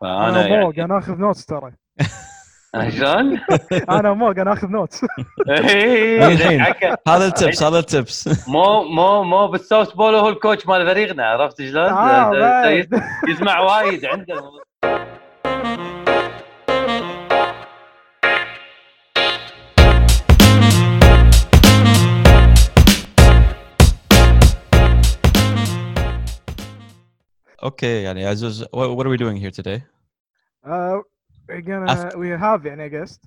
فأنا أنا يعني موق أنا آخذ نوتس ترى شلون؟ أنا موق أنا آخذ نوتس إيه، الحين. هذا التبس هذا التبس مو مو مو بالسوفت بول هو الكوتش مال فريقنا عرفت شلون؟ آه،. يسمع وايد عنده okay يعني عزوز what what are we doing here today Uh, we're gonna After- we have يعني I guess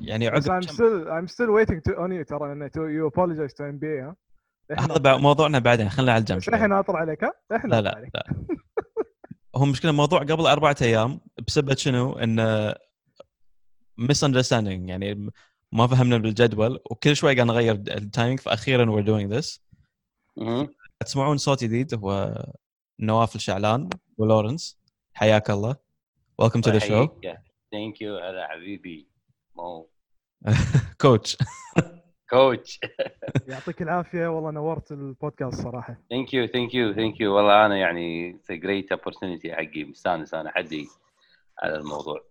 يعني عقب I'm كم- still I'm still waiting to on you ترى إنه to you apologize to NBA ها هذا موضوعنا بعدين خلينا على الجنب بس شوي. الحين اطر عليك ها؟ الحين لا لا عليك. لا هو مشكلة الموضوع قبل أربعة أيام بسبب شنو؟ إن misunderstanding يعني ما فهمنا بالجدول وكل شوي قاعد نغير ال timing فاخيرا we're doing this مهم. تسمعون صوت جديد هو نواف الشعلان ولورنس. حياك الله. Welcome to the show. thank you هلا حبيبي. مو. كوتش كوتش يعطيك العافية. والله نورت البودكاست صراحة. thank you thank you thank you والله أنا يعني it's great opportunity حقي. مستانس أنا حدي على الموضوع.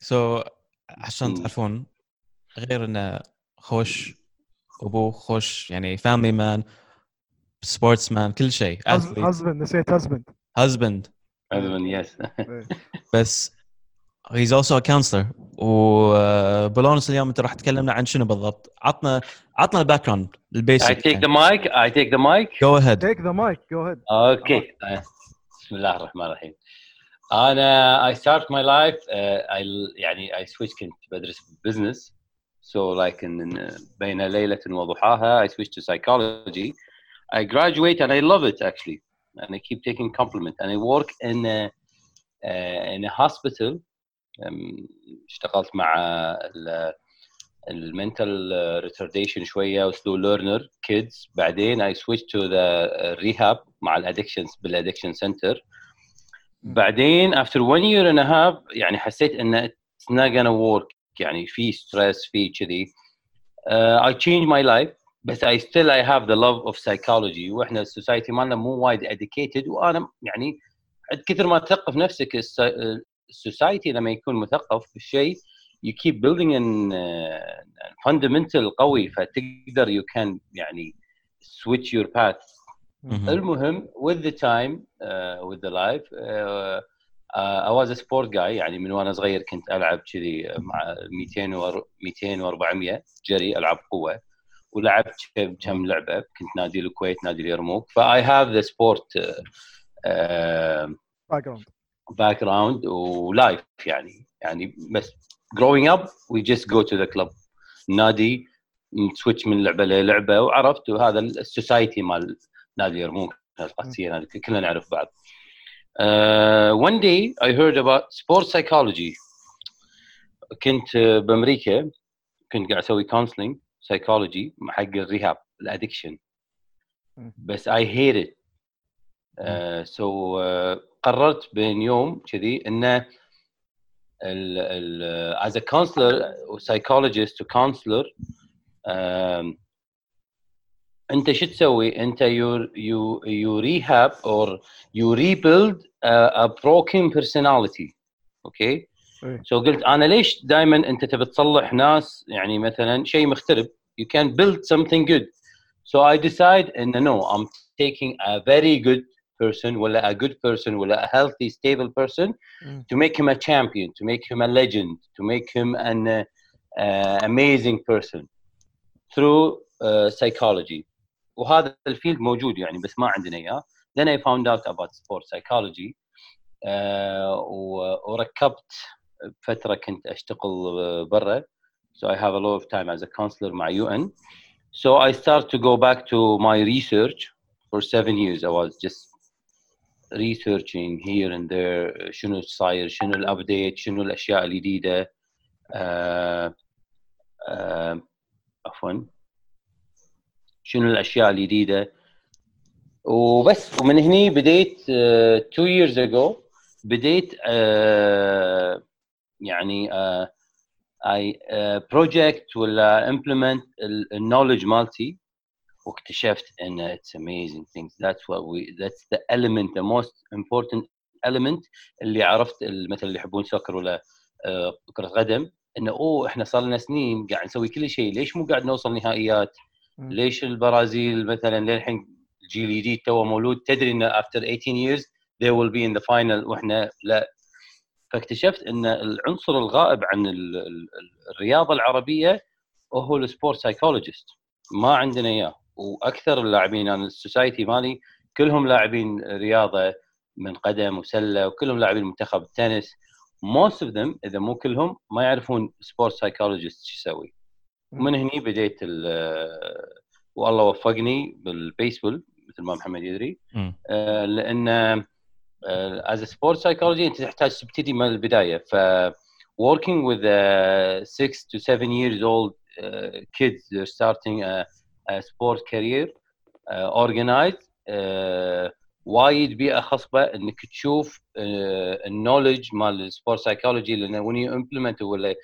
so عشان مم. تعرفون غير إنه خوش أبوه خوش يعني family man sports man كل شيء husband نسيت husband husband هذا من yes بس he's also a counselor وبولونس اليوم أنت راح تكلمنا عن شنو بالضبط؟ عطنا عطنا ال background I ال basic take the mic I take the mic. go ahead take the mic go ahead okay آه، بسم الله الرحمن الرحيم أنا I start my life uh, I يعني I switch كنت بدرس business. So like in, in بين ليلة وضحاها I switched to psychology. I graduate and I love it actually and I keep taking compliment and I work in a, uh, in a hospital um, اشتغلت مع ال- المنتال ريتارديشن شويه وسلو ليرنر كيدز بعدين I switched to the uh, rehab مع الادكشنز بالادكشن سنتر بعدين after one year and a half يعني حسيت ان it's not gonna work يعني في stress في كذي uh, I changed my life بس I still I have the love of psychology. وإحنا ال society مالنا مو وايد educated. وأنا يعني كثر ما تثقف نفسك الس- ال society لما يكون مثقف بالشيء you keep building an uh, fundamental قوي. فتقدر you can يعني switch your path. المهم with the time uh, with the life uh, uh, I was a sport guy. يعني من وأنا صغير كنت ألعب كذي مع 200 و 200 و400 جري ألعاب قوة. ولعبت كم- كم لعبة كنت نادي الكويت نادي اليرموك. ف I have the sport background background و life يعني. يعني بس growing up we just go to the club. نادي ن switch من لعبة للعبة وعرفت وهذا ال society مال نادي يرموك القادسية نادي كلنا نعرف بعض. Uh, one day I heard about sports psychology. كنت بأمريكا كنت قاعد أسوي counseling. Psychology حق ال rehab ال addiction بس I hate it. Uh, so uh, قررت بين يوم كذي انه ال ال as a counselor or psychologist to counselor um, انت شو تسوي؟ انت you you you rehab or you rebuild a, a broken personality أوكي؟ إيه. سو so قلت أنا ليش دائما انت تبي تصلح ناس يعني مثلا شيء مختلف you can build something good so I decide ان no I'm taking a very good person ولا a good person ولا a healthy stable person Mm. to make him a champion to make him a legend to make him an uh, uh, amazing person through uh, psychology وهذا الفيلد موجود يعني بس ما عندنا اياه then I found out about sport psychology uh, وركبت فتره كنت اشتغل برا so I have a lot of time as a counselor مع UN so I start to go back to my research for seven years I was just researching here and there شنو صاير شنو الابديت شنو الاشياء الجديده آه آه عفوا شنو الاشياء الجديده وبس ومن هني بديت uh, two years ago بديت uh, يعني uh, I uh, project ولا implement ال- الكنولج مالتي واكتشفت إن it's amazing things. That's what we that's the element the most important element اللي عرفت مثلا اللي يحبون سكر ولا آه، كرة قدم انه أوه إحنا صار لنا سنين قاعد نسوي كل شيء. ليش مو قاعد نوصل نهائيات؟ ليش البرازيل مثلا للحين الجيل الجديد تو مولود؟ تدري انه after 18 years they will be in the final وإحنا لا. فاكتشفت إن العنصر الغائب عن ال- ال- ال- الرياضة العربية هو ال sport psychologist ما عندنا إياه. وأكثر اللاعبين أنا ال society مالي كلهم لاعبين رياضة من قدم وسلة وكلهم لاعبين منتخب التنس. Most of them إذا مو كلهم ما يعرفون sport psychologist شو يسوي. ومن هني بديت ال- والله وفقني بالبيسبول مثل ما محمد يدري. آه، لأن as sport psychology انت تحتاج تبتدي من البداية. ف working with uh, six to seven years old uh, kids they're starting a, a sport career uh, organized. uh, وايد بيئة خصبة انك تشوف ال knowledge مال ال sport psychology لأن when you implement ولا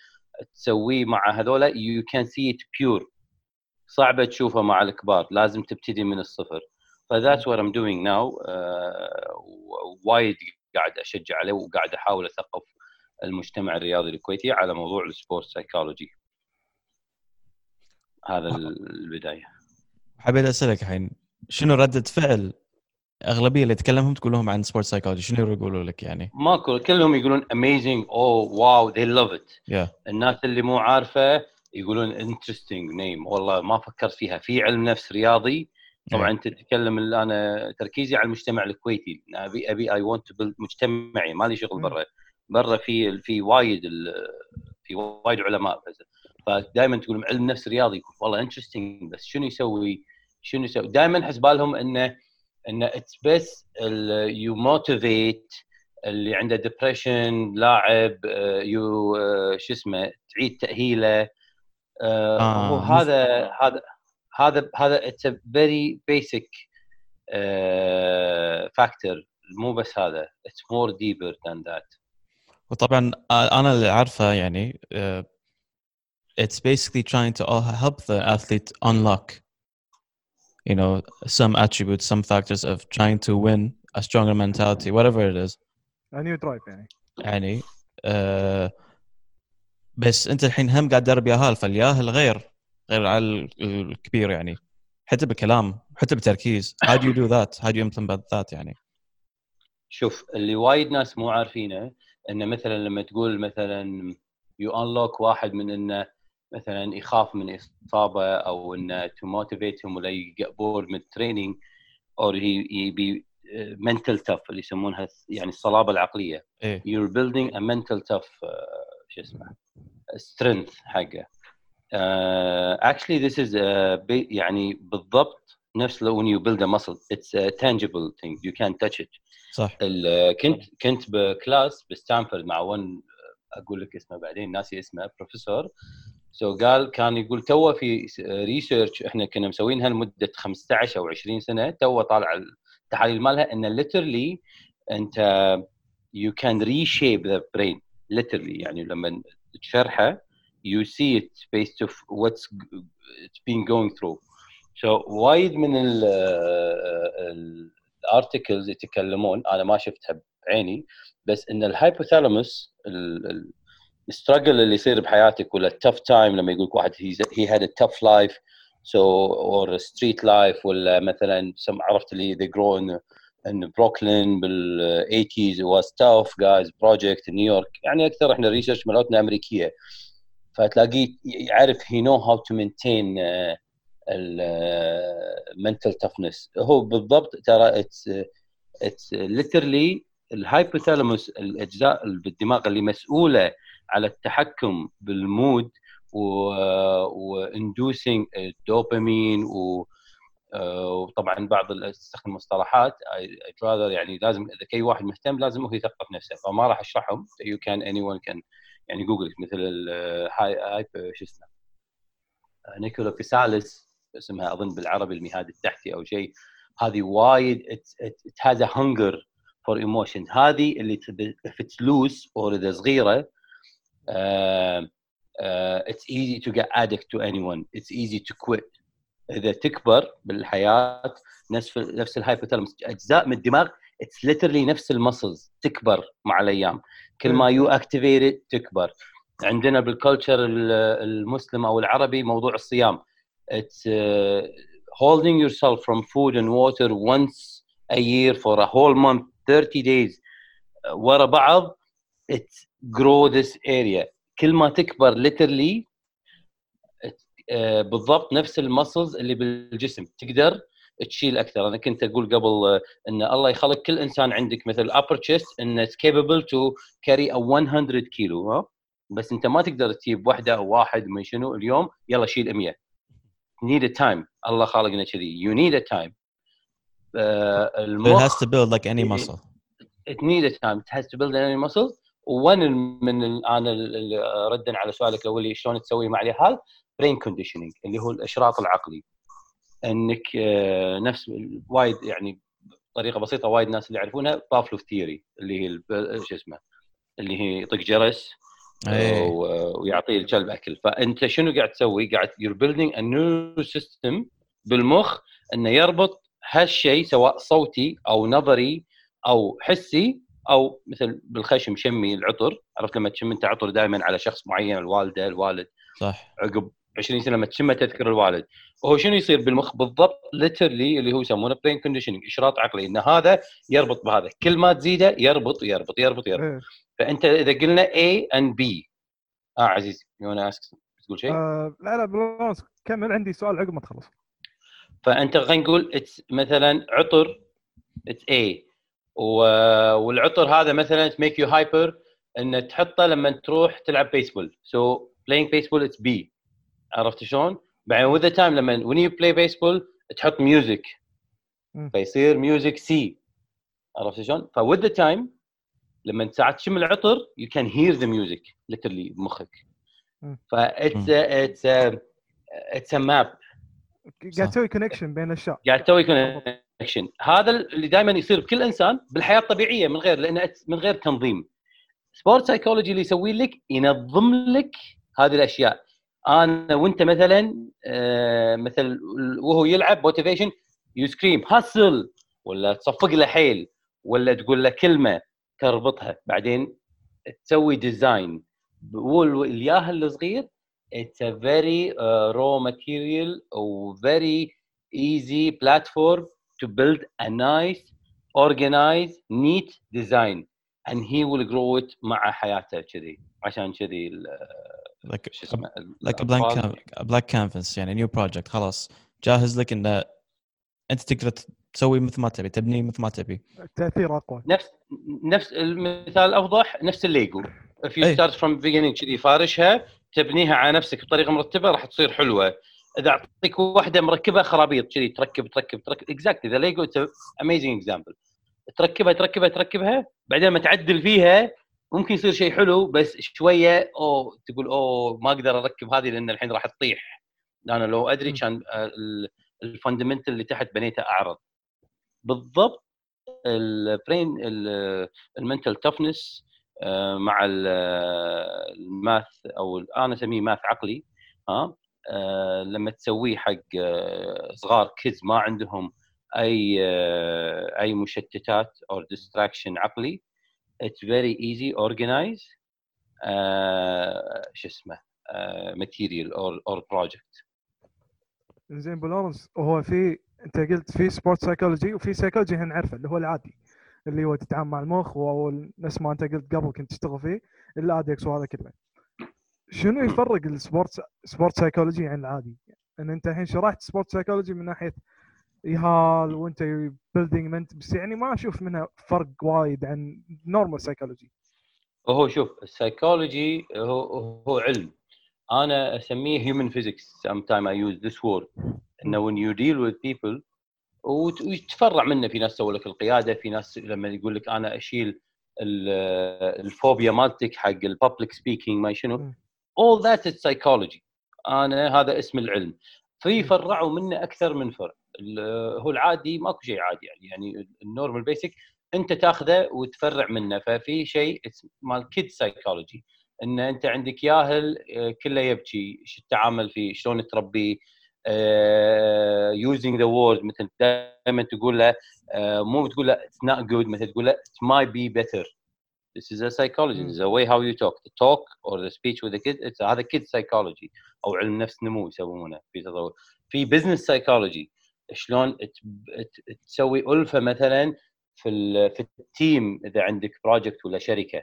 تسويه مع هذولا you can see it pure. صعبة تشوفه مع الكبار لازم تبتدي من الصفر. ف that's what I'm doing now آه، وايد قاعد أشجع عليه وقاعد أحاول أثقف المجتمع الرياضي الكويتي على موضوع ال sport psychology هذا البداية. حبيت أسألك الحين شنو ردة فعل أغلبية اللي تكلمهم تقول لهم عن sport psychology شنو يقولوا لك يعني؟ ماكو كلهم يقولون oh wow they love it. يا الناس اللي مو عارفة يقولون interesting name والله ما فكرت فيها. في علم نفس رياضي طبعا أنت تتكلم أنا تركيزي على المجتمع الكويتي. أبي أبي I want مجتمعي ما لي شغل. برا. برا في في وايد ال- في وايد علماء فدائما تقول علم نفس رياضي والله interesting بس شنو يسوي؟ شنو يسوي؟ دائما احس بالهم إنه إنه it's بس you motivate اللي عنده depression لاعب you شو اسمه تعيد تأهيله. آه آه، مف- هذا هذا هذا it's very basic factor مو بس هذا it's more deeper than that وطبعا آه، أنا اللي عارفه يعني uh, it's basically trying to all help the athlete unlock you know some attributes some factors of trying to win a stronger mentality whatever it is. new drive يعني. يعني آه بس أنت الحين هم قاعد تدرب ياهال فالياهل غير. غير على ال- الكبير يعني. حتى بالكلام حتى بالتركيز how do you do that? How do you implement that يعني؟ شوف اللي وايد ناس مو عارفينه إنه مثلا لما تقول مثلا you unlock واحد من إنه مثلا يخاف من إصابة أو إنه to motivate هم ولا you get bored من ال training أو he يبي mental tough اللي يسمونها يعني الصلابة العقلية. building a mental tough uh, شو اسمه strength حقه. Actually this is a big, يعني بالضبط نفس لو when you build a muscle it's a tangible thing. You can touch it. صح. كنت كنت ب class بستانفورد مع one أقول لك اسمه بعدين ناسي اسمه بروفيسور سو so قال كان يقول تو في research إحنا كنا مسوينها لمده 15 أو 20 سنة تو طالع التحاليل مالها إن literally أنت you can reshape the brain. Literally يعني لما تشرحه you see it based of what's it's been going through. So وايد من ال ال articles يتكلمون أنا ما شفتها بعيني بس إن ال hypothalamus ال struggle اللي يصير بحياتك ولا ال tough time لما يقول واحد he had tough life so or street life ولا مثلا عرفت اللي they grow in in Brooklyn بال 80s it was tough guys project in نيويورك يعني أكثر إحنا ال research مالتنا أمريكية. فتلاقيه يعرف know how to maintain uh, ال mental toughness. هو بالضبط ترى it's it's literally ال hypothalamus الأجزاء بالدماغ اللي مسؤولة على التحكم بالمود واندوسينج الدوبامين و آه، وطبعا بعض استخدم مصطلحات يعني لازم إذا اي واحد مهتم لازم هو يثقف نفسه. فما راح أشرحهم. You can anyone can يعني جوجل مثل الهاي هاي شو اسمه آه، نيكولا كيسالس اسمها أظن بالعربي المهاد التحتي أو شيء. هذه وايد it, has a hunger for emotion هذه اللي if it's loose or إذا صغيرة uh, uh, it's easy to get addict to anyone. It's easy to quit. إذا تكبر بالحياة نفس نفس ال hypothalamus أجزاء من الدماغ it's literally نفس ال muscles تكبر مع الأيام. كل ما you activated تكبر. عندنا بال culture المسلم أو العربي موضوع الصيام. it's holding yourself from food and water once a year for a whole month 30 days ورا بعض. It grow this area. كل ما تكبر literally آه، بالضبط نفس المسلز اللي بالجسم. تقدر تشيل أكثر. أنا كنت أقول قبل آه، إن الله يخلق كل إنسان عندك مثل upper chest انه to carry a 100 كيلو ها؟ بس أنت ما تقدر تجيب واحدة أو واحد من شنو اليوم يلا شيل 100 need a time. الله خالقنا كذي. Need a time. آه، It المخ has to build like any muscle. it need a time. It has to build any muscle. وين من ال- أنا ال- ردا على سؤالك الأولي شلون تسوي مع اليهال brain conditioning اللي هو الأشراط العقلي. إنك آه، نفس وايد يعني بطريقه بسيطة وايد ناس اللي يعرفونها بافلوف theory اللي هي الب- شو اسمه اللي هي يطق جرس إيه. ويعطيه الكلب أكل فأنت شنو قاعد تسوي؟ قاعد you're building a new system بالمخ إنه يربط هالشيء سواء صوتي أو نظري أو حسي أو مثل بالخشم شمي العطر عرفت لما تشم أنت عطر دائما على شخص معين الوالدة الوالد صح عقب 20 سنة لما تشمه تذكر الوالد. وهو شنو يصير بالمخ؟ بالضبط literally اللي هو يسمونه brain conditioning إشراط عقلي. إن هذا يربط بهذا. كل ما تزيده يربط يربط يربط يربط. إيه. فأنت إذا قلنا A and B. آه عزيز you wanna ask تقول شيء؟ آه لا لا بالعكس كمل عندي سؤال عقب ما تخلص. فأنت خلينا نقول مثلا عطر it's A. و... والعطر هذا مثلا make you hyper إن تحطه لما تروح تلعب baseball so playing baseball it's B. عرفت شلون؟ بعدين with the time لما when you play baseball تحط music. فيصير music C عرفت شلون؟ ف with the time لما ساعات تشم العطر you can hear the music literally بمخك. ف it's a map. قاعد تسوي connection بين الأشياء. قاعد تسوي connection هذا اللي دائما يصير بكل إنسان بالحياة الطبيعية من غير لأن من غير تنظيم. sport psychology اللي يسوي لك ينظم لك هذه الأشياء. أنا وأنت مثلا آه، مثل وهو يلعب motivation you scream hustle ولا تصفق له حيل! ولا تقول له كلمة تربطها. بعدين تسوي design والياهل الصغير a very uh, raw material or very easy platform to build a nice organized neat design. And he will grow it مع حياته كذي عشان كذي can- a blank canvas يعني new project خلاص. جاهز لك إنه أنت تقدر تسوي مثل ما تبي تبني مثل ما تبي. التاثير أقوى. نفس نفس المثال الاوضح نفس ال Lego. If you أي. start from beginning كذي فارشها تبنيها على نفسك بطريقة مرتبة راح تصير حلوة. إذا أعطيك واحدة مركبة خرابيط كذي تركب تركب تركب. exactly the Lego amazing example تركبها تركبها تركبها بعدين ما تعدل فيها ممكن يصير شيء حلو بس شوية أو تقول أوه ما أقدر أركب هذه لأن الحين راح تطيح. أنا لو أدري. كان الفندمنتال اللي تحت بنيته أعرض. بالضبط البرين المنتال تفنس مع ال- الماث أو أنا أسميه ماث عقلي ها؟ آه، لما تسويه حق آه، صغار كيدز ما عندهم أي آه، أي مشتتات أو ديستراكشن عقلي it's very easy organize شو اسمه material or or project زين بولورنس وهو في أنت قلت في sport psychology وفي psychology إحنا نعرفه اللي هو العادي اللي هو تتعامل مع المخ أو نفس ما أنت قلت قبل كنت تشتغل فيه ال addicts وهذا كله. شنو يفرق ال sport sport psychology عن العادي؟ ان أنت الحين شرحت sport psychology من ناحية يهال وانت building mind بس يعني ما أشوف منها فرق وايد عن normal psychology وهو شوف السايكولوجي هو هو علم. أنا أسميه human physics. Sometimes I use this word. إنه when you deal with people وت- ويتفرع منه. في ناس سووا لك القيادة في ناس لما يقول لك أنا أشيل ال- الفوبيا مالتك حق ال public speaking ما شنو. that is psychology. أنا هذا اسم العلم. في. فرعوا منه أكثر من فرع. هو العادي ماكو شيء عادي يعني يعني ال normal basic انت تاخذه وتفرع منه ففي شيء مال kid psychology إن انت عندك ياهل آه، كله يبكي شو التعامل فيه شلون تربيه using the word مثل دائما تقول له آه، مو تقول له it's not good مثل تقول له it may be better This is a psychology. This is a way how you talk. The talk or the speech with the kid. It's هذا kid psychology أو علم نفس نمو يسمونه في تطور. في business psychology شلون تسوي ألفة مثلا في في ال team إذا عندك project ولا شركة.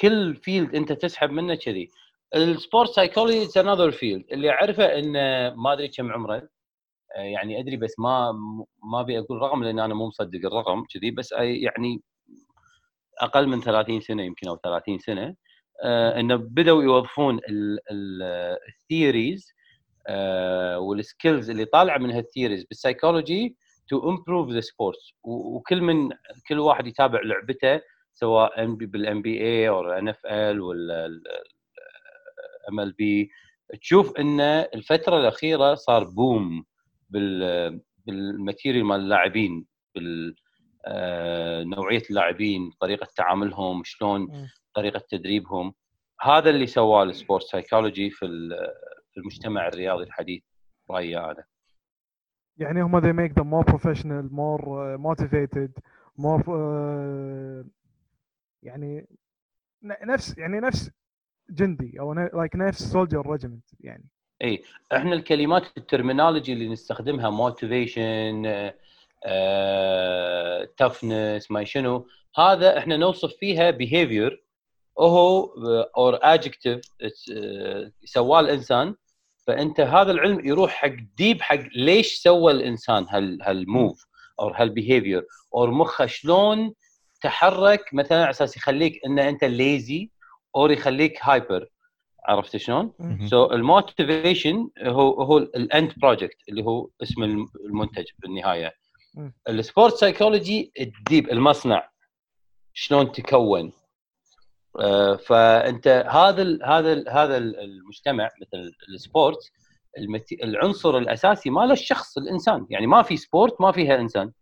كل field أنت تسحب منه كذي. ال sport psychology it's another field اللي أعرفه انه ما أدري كم عمره يعني أدري بس ما ما أبي أقول رقم لأن أنا مو مصدق الرقم كذي بس يعني أقل من 30 سنة يمكن أو 30 سنة آه إنه بدأوا يوظفون ال theories آه وال skills اللي طالعة من هال theories بال psychology to improve the sports وكل من كل واحد يتابع لعبته سواء بال NBA أو NFL ولا MLB تشوف إن الفترة الأخيرة صار boom بال بال material مال اللاعبين بال آه، نوعية اللاعبين طريقة تعاملهم شلون طريقة تدريبهم. هذا اللي سواه ال sport psychology في في المجتمع الرياضي الحديث رأيي أنا. يعني هم they make them more professional more uh, motivated more uh, يعني نفس يعني نفس جندي أو like نفس soldier regiment يعني. إي إحنا الكلمات ال terminology اللي نستخدمها motivation toughness ما شنو هذا إحنا نوصف فيها behavior هو or adjective سواه الإنسان فأنت هذا العلم يروح حق deep حق ليش سوى الإنسان هال هال move أو هال behavior أو مخه شلون تحرك مثلا على أساس يخليك إن أنت lazy أو يخليك hyper عرفت شلون؟ so ال motivation هو هو ال end product اللي هو اسم المنتج بالنهاية. ال sport psychology ال deep المصنع. شلون تكون. فأنت هذا ال هذا ال هذا المجتمع مثل ال sport العنصر الأساسي ماله الشخص الإنسان. يعني ما في sport ما فيها إنسان.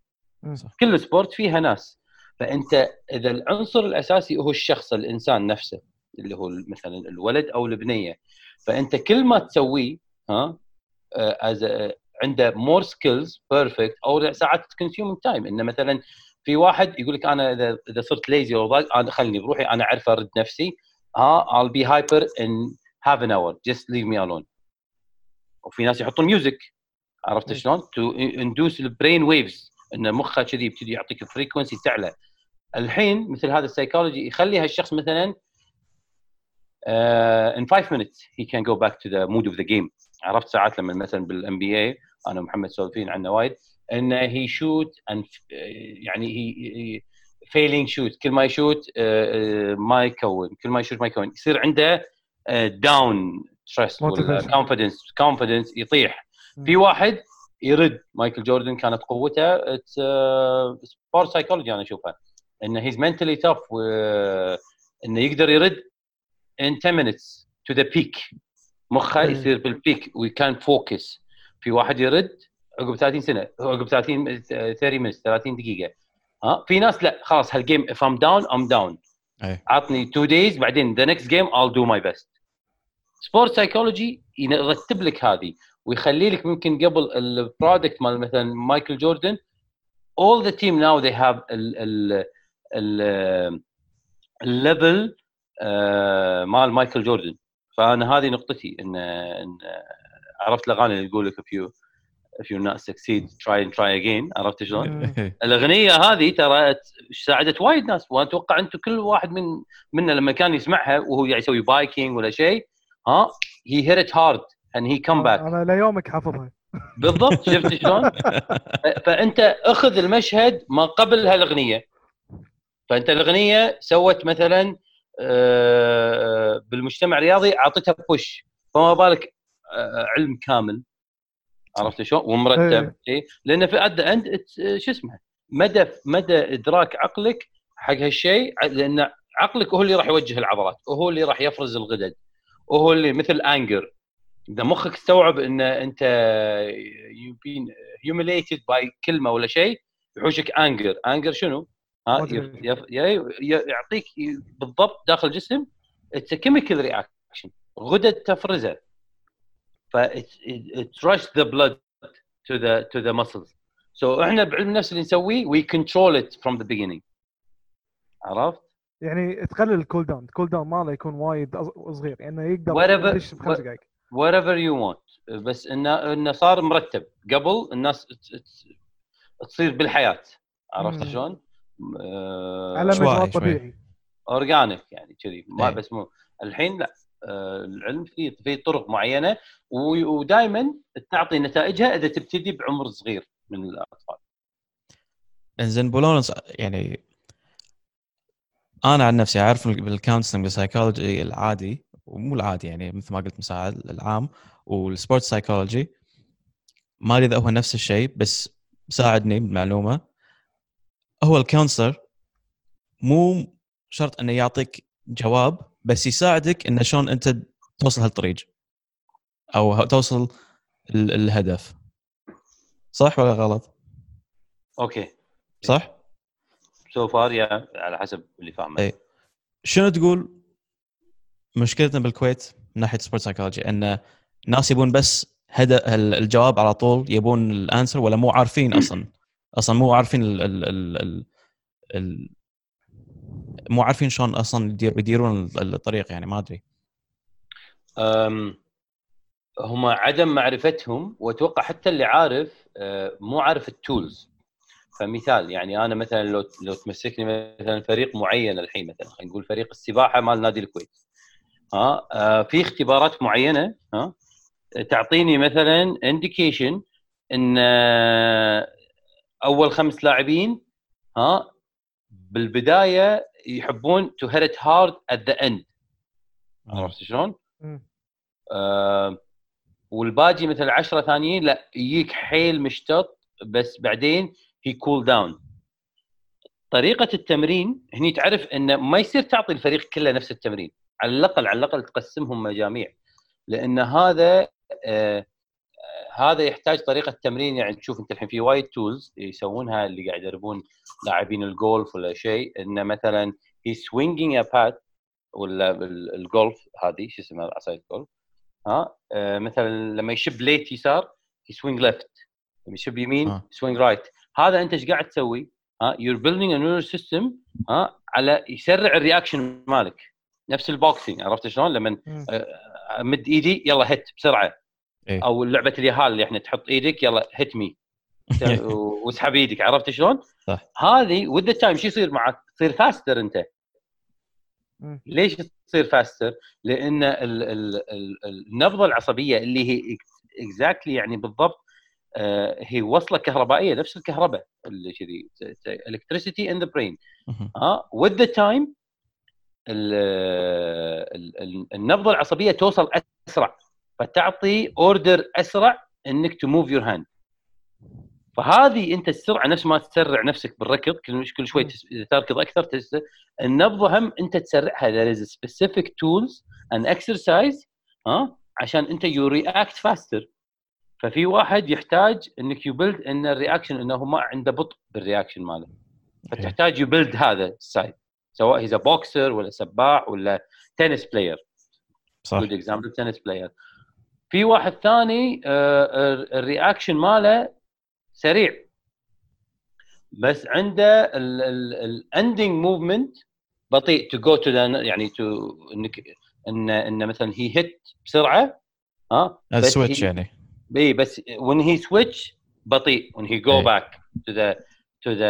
كل sport فيها ناس. فأنت إذا العنصر الأساسي هو الشخص الإنسان نفسه اللي هو مثلا الولد أو البنية. فأنت كل ما تسويه has آه، عنده more skills perfect أو ساعات consume time إنه مثلا في واحد يقول لك أنا اذا إذا صرت lazy أو أنا خليني بروحي أنا أعرف أرد نفسي. ها I'll be hyper in half an hour. Just leave me alone. وفي ناس يحطون music عرفت شلون؟ to induce ال brain waves إن مخه كذي يبتدي يعطيك frequency تعلى. الحين مثل هذا السايكولوجي يخلي هالشخص مثلا uh, in five minutes he can go back to the mood of the game. عرفت ساعات لما مثلا بال NBA أنا ومحمد سولفين عنه وايد. إنه he shoot يعني he failing shoot كل ما يشوت آه، آه، ما يكون. كل ما يشوت ما يكون. يصير عنده down stress confidence confidence يطيح. في واحد يرد. مايكل جوردن كانت قوته. sport psychology أنا اشوفها انه he's mentally tough إنه يقدر يرد in 10 minutes to the peak. مخه يصير بال peak و he can focus في واحد يرد عقب 30 سنة عقب 30 30 minutes 30 دقيقة. ها؟ في ناس لا خلاص هال game if I'm down I'm down. عطني 2 days بعدين the next game I'll do my best. sport psychology يرتب لك هذه ويخلي لك ممكن قبل ال product مال مثلا مايكل جوردن all the team now they have ال ال ال ال level آه، مال مايكل جوردن فأنا هذه نقطتي إن, إن عرفت الأغاني اللي تقول لك if you if you're not succeed try and try again. عرفت شلون؟ الأغنية هذه ترى ساعدت وايد ناس. وأتوقع أنتم كل واحد من منا لما كان يسمعها وهو يعني يسوي biking ولا شيء ها he hit hard and he come back. أنا ليومك حافظها. بالضبط. شفت شلون؟ فأنت أخذ المشهد ما قبل هالأغنية. فأنت الأغنية سوت مثلا آه، بالمجتمع الرياضي اعطيتها push فما بالك آه، علم كامل. عرفت شلون؟ ومرتب إيه. لأن at the end شو اسمه مدى مدى إدراك عقلك حق هالشيء لأن عقلك هو اللي راح يوجه العضلات وهو اللي راح يفرز الغدد وهو اللي مثل anger إذا مخك استوعب إن أنت you been humiliated by كلمة ولا شيء يحوشك anger anger شنو؟ ها؟ يعطيك بالضبط داخل الجسم it's chemical reaction غدد تفرزه. ف it, it, it rush the blood to the to the muscles so إحنا بعلم النفس اللي نسويه we control it from the beginning عرفت؟ يعني تقلل ال cool down ال cool down ماله يكون وايد صغير يعني يقدر Whatever- يدش بخمس دقائق whatever you want بس انه انه صار مرتب قبل الناس تصير بالحياة عرفت. شلون؟ آه، على مجرى شوي. طبيعي organic يعني كذي ما إيه. بس مو الحين لا آه، العلم في في طرق معينة ودائما تعطي نتائجها إذا تبتدي بعمر صغير من الأطفال. إنزين بولونس يعني أنا عن نفسي أعرف بال counseling بال psychology العادي ومو العادي يعني مثل ما قلت مساعد العام وال sport psychology ما أدري إذا هو نفس الشيء بس ساعدني بالمعلومة. هو ال counselor مو شرط إنه يعطيك جواب بس يساعدك انه شلون أنت توصل هالطريق أو توصل ال- الهدف صح ولا غلط؟ okay صح؟ so far يا على حسب اللي فاهمه إيه. شنو تقول مشكلتنا بالكويت من ناحية sport psychology إن الناس يبون بس هذا الجواب على طول يبون ال answer ولا مو عارفين أصلا أصلا مو عارفين ال ال ال مو عارفين شلون أصلا يدير يديرون ال- الطريق يعني ما أدري. هم عدم معرفتهم وأتوقع حتى اللي عارف أه، مو عارف ال tools. فمثال يعني أنا مثلا لو لو تمسكني مثلا فريق معين الحين مثلا خلينا نقول فريق السباحة مال نادي الكويت. ها أه، في اختبارات معينة ها تعطيني مثلا indication إن أه، أول خمس لاعبين ها بالبداية يحبون to hit hard at the end عرفت شلون؟ آه والباقي مثل 10 ثانيين لا يجيك حيل مشتط بس بعدين هي cool down طريقة التمرين هني تعرف انه ما يصير تعطي الفريق كله نفس التمرين. على الأقل على الأقل تقسمهم مجاميع. لأن هذا آه هذا يحتاج طريقة تمرين يعني تشوف أنت الحين في وايد tools يسوونها اللي قاعد يدربون لاعبين الجولف ولا شيء انه مثلا هي swinging a bat ولا ال- الجولف هذه شو اسمها عصايه الجولف ها آه مثلا لما يشب light يسار ي swing left لما يشب يمين آه. ي swing right هذا أنت إيش قاعد تسوي؟ ها you're building a neural system ها على يسرع ال reaction مالك نفس ال boxing عرفت شلون؟ لما. امد إيدي يلا hit بسرعة إيه. أو لعبه اليهال اللي إحنا تحط إيدك يلا hit me واسحب إيدك عرفت شلون؟ صح. هذه with the time شو يصير معك؟ تصير faster أنت. ليش تصير faster؟ لأن ال ال ال النبضة العصبية اللي هي exactly يعني بالضبط آه، هي وصلة كهربائية نفس الكهرباء اللي كذي electricity in the brain ها with the time النبضة العصبية توصل أسرع فتعطي order أسرع إنك to move your hand فهذه أنت السرعة نفس ما تسرع نفسك بالركض كل كل شوي اذا تركض أكثر تس... النبضة هم أنت تسرعها. There is a specific tools and exercise ها؟ عشان أنت you react faster ففي واحد يحتاج إنك ي build إن ال reaction إنه ما عنده بطء بال reaction ماله. فتحتاج ي build هذا ال side. سواء هي بوكسر ولا سباح ولا tennis player صح. good example tennis player في واحد ثاني آه، ال reaction ماله سريع. بس عنده ال ending movement بطيء to go to يعني تو إنك إن إن مثلا هي hit بسرعة ها؟ switch هي- يعني. إي بس when he switch بطيء when he go إيه. back to the to the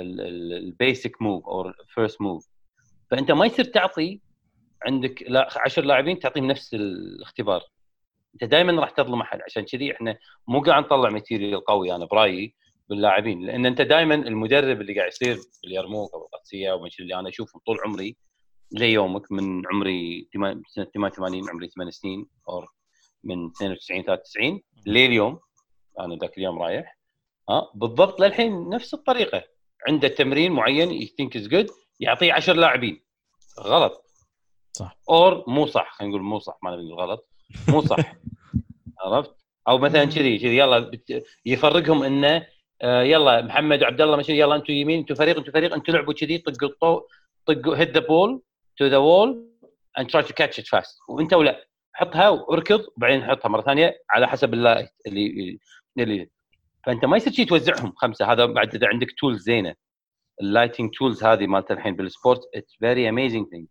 ال- ال- ال basic move or first move. فأنت ما يصير تعطي عندك لا 10 لاعبين تعطيهم نفس الاختبار. أنت دائما راح تظلم أحد. عشان كذي إحنا مو قاعد نطلع ماتيريال قوي أنا برأيي باللاعبين. لأن أنت دائما المدرب اللي قاعد يصير باليرموك أو القادسيه أو اللي أنا اشوفهم طول عمري زي يومك من عمري سنة 88 عمري 8 سنين أو من 92 93 لليوم أنا ذاك اليوم رايح. ها بالضبط للحين نفس الطريقة. عنده تمرين معين يثينك as good يعطيه 10 لاعبين. غلط. صح. or مو صح خلينا نقول مو صح ما نقول غلط. مو صح. عرفت؟ أو مثلا كذي كذي يلا يفرقهم إنه آه، يلا محمد وعبد الله ماشي يلا أنتم يمين أنتم فريق أنتم فريق أنتم لعبوا كذي طقوا الطو طقوا hit the ball to the wall and try to catch it fast. وإنت ولا. حطها واركض وبعدين حطها مرة ثانية على حسب ال light اللي اللي. فأنت ما يصير شي توزعهم خمسة. هذا بعد إذا عندك tools زينة. ال lighting tools هذه مالت الحين بال sport it's very amazing thing.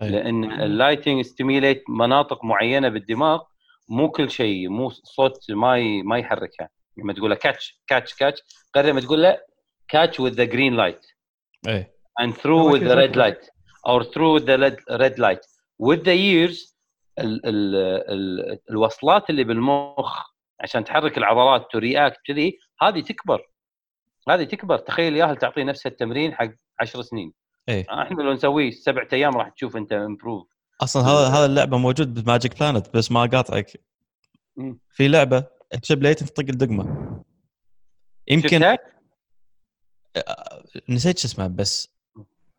لأن ال lighting stimulate مناطق معينة بالدماغ مو كل شيء مو صوت ما ي... ما يحركها. لما تقول له catch catch catch غير لما تقول له catch إيه. and throw with the كذا. red light or throw the red, red light. With the years ال ال ال الوصلات اللي بالمخ عشان تحرك العضلات to react كذي هذه تكبر. هذه تكبر. تخيل ياهل تعطيه نفس التمرين حق 10 سنين. إيه. إحنا لو نسويه سبعة أيام راح تشوف أنت improve أصلا هذا هذا اللعبة موجود بماجيك بلانت بس ما اقاطعك مم. في لعبة تشب light تطق الدقمة. يمكن نسيت شو اسمها بس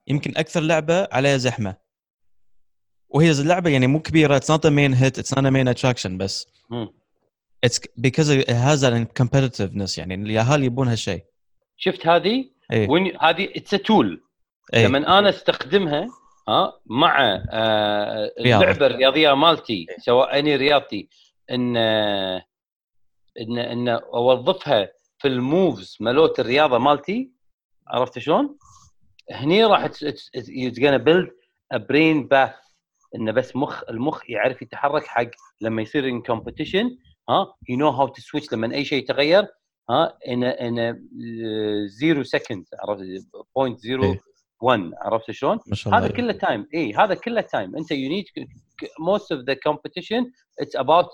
يمكن أكثر لعبة عليها زحمة. وهي اللعبه يعني مو كبيرة it's not main hit it's not main attraction بس it's because has an competitiveness يعني الياهال يبون هالشيء. شفت هذه؟ إيه. هذه it's tool أي. لما أنا استخدمها ها مع آه، اللعبة الرياضية مالتي إيه. سواء أني رياضتي إن إن إن أوظفها في الموفز مالوت الرياضة مالتي عرفت شلون؟ هني راح يوز جونا بيلد برين باث إنه بس مخ المخ يعرف يتحرك حق لما يصير ان كومبتيشن ها يو نو هاو تو سويتش لما أي شيء يتغير ها ان ان زيرو سكند عرفت بوينت إيه. زيرو 1 عرفت شلون؟ هذا كله تايم اي هذا كله تايم أنت يو نيد موست اوف ذا كومبتيشن it's about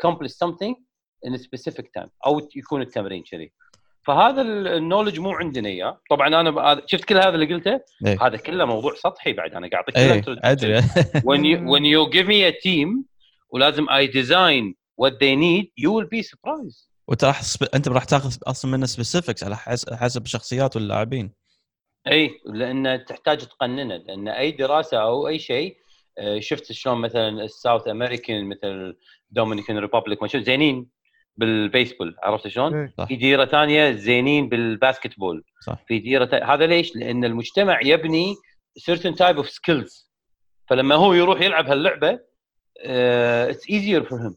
accomplish something in specific time أو يكون التمرين كذي. فهذا ال knowledge مو عندنا إياه. طبعا أنا شفت كل هذا اللي قلته؟ إيه. هذا كله موضوع سطحي بعد. أنا قاعد اعطيك إيه، أدري. When you when you give me a team ولازم I design what they need you will be surprised. وانت راح أنت راح تاخذ أصلا منه specifics على حسب شخصيات واللاعبين. إي لأن تحتاج تقننه لأن أي دراسة أو أي شيء آه، شفت شلون مثلا ال South American مثل Dominican Republic ما شو زينين بالبيسبول عرفت شلون؟ صح في ديره ثانية زينين بال basketball صح في ديره تا- هذا ليش؟ لأن المجتمع يبني certain type of skills فلما هو يروح يلعب هاللعبة it's easier for him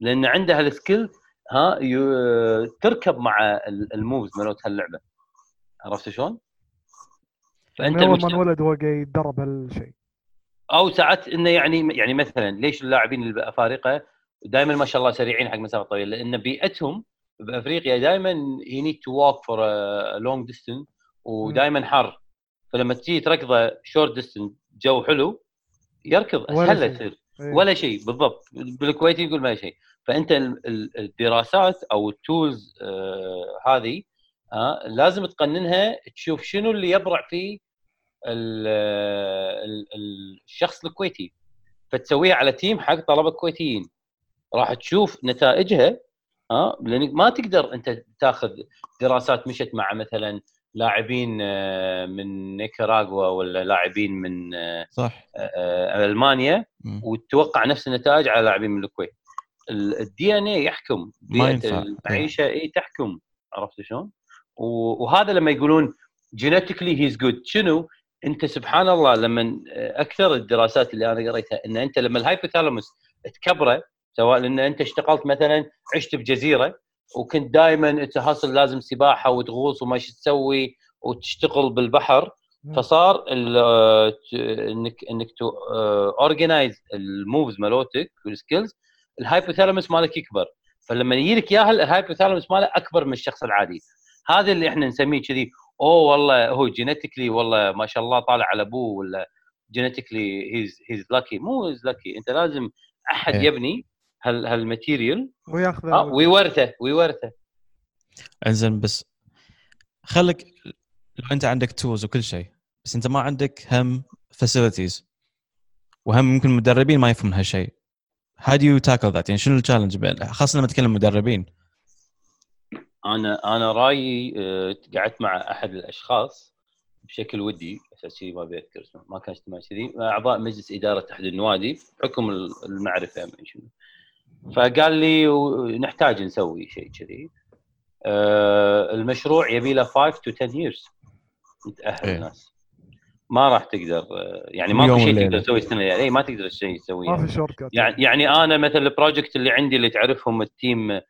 لأن عنده هال skill ها يو- تركب مع ال- ال moves مالت هاللعبة عرفت شلون؟ فأنت من أول ما انولد هو قاعد يتدرب هالشيء. أو ساعات إنه يعني يعني مثلا ليش اللاعبين الأفارقة دائما ما شاء الله سريعين حق مسافه طويله لأن بيئتهم بأفريقيا دائما he need to walk for long distance ودائما حر. فلما تجي تركضه short distance جو حلو يركض ولا اسهل شيء. يصير؟ إيه. ولا شيء بالضبط. بالكويت يقول ما شيء. فأنت ال- ال- الدراسات أو ال tools آه هذه آه لازم تقننها تشوف شنو اللي يبرع فيه الشخص الكويتي فتسويها على تيم حق طلبة كويتيين راح تشوف نتائجها ها لأنك ما تقدر أنت تاخذ دراسات مشت مع مثلا لاعبين آه، من نيكاراغوا ولا لاعبين من آه، صح آه، ألمانيا مم. وتتوقع نفس النتائج على لاعبين من الكويت ال DNA يحكم ينفع. المعيشة إي تحكم عرفت شلون؟ وهذا لما يقولون genetically he's good شنو؟ انت سبحان الله لما أكثر الدراسات اللي أنا قريتها ان انت لما ال hypothalamus تكبره سواء لأن انت اشتغلت مثلا عشت بجزيرة وكنت دائما تحصل لازم سباحة وتغوص وما تسوي وتشتغل بالبحر. فصار آه، انك انك to organize ال moves مالوتك وال skills ال hypothalamus مالك يكبر فلما يجي لك إياها ال hypothalamus ماله أكبر من الشخص العادي هذا اللي إحنا نسميه كذي أوه والله هو genetically والله ما شاء الله طالع على أبوه ولا genetically he's he's lucky مو he's lucky أنت لازم أحد إيه. يبني هال هال material وياخذ آه، ويورثه ويورثه. إنزين بس خليك لو أنت عندك tools وكل شيء بس أنت ما عندك هم facilities وهم ممكن المدربين ما يفهمون هالشيء. How do you tackle that يعني شنو ال challenge خاصة لما تتكلم مدربين أنا أنا رأيي آه، قعدت مع أحد الأشخاص بشكل ودي أساس كذي ما بذكر اسمه ما كان اجتماع كذي أعضاء مجلس إدارة احد النوادي بحكم ال- المعرفة ما شنو. فقال لي نحتاج نسوي شيء كذي. آه، المشروع يبي له 5 to 10 years نتاهل إيه. الناس. ما راح تقدر آه، يعني ما في شيء. تقدر تسوي السنة يعني اي ما تقدر شيء تسويه. ما في شورت يعني يعني أنا مثلا ال project اللي عندي اللي تعرفهم ال team ال-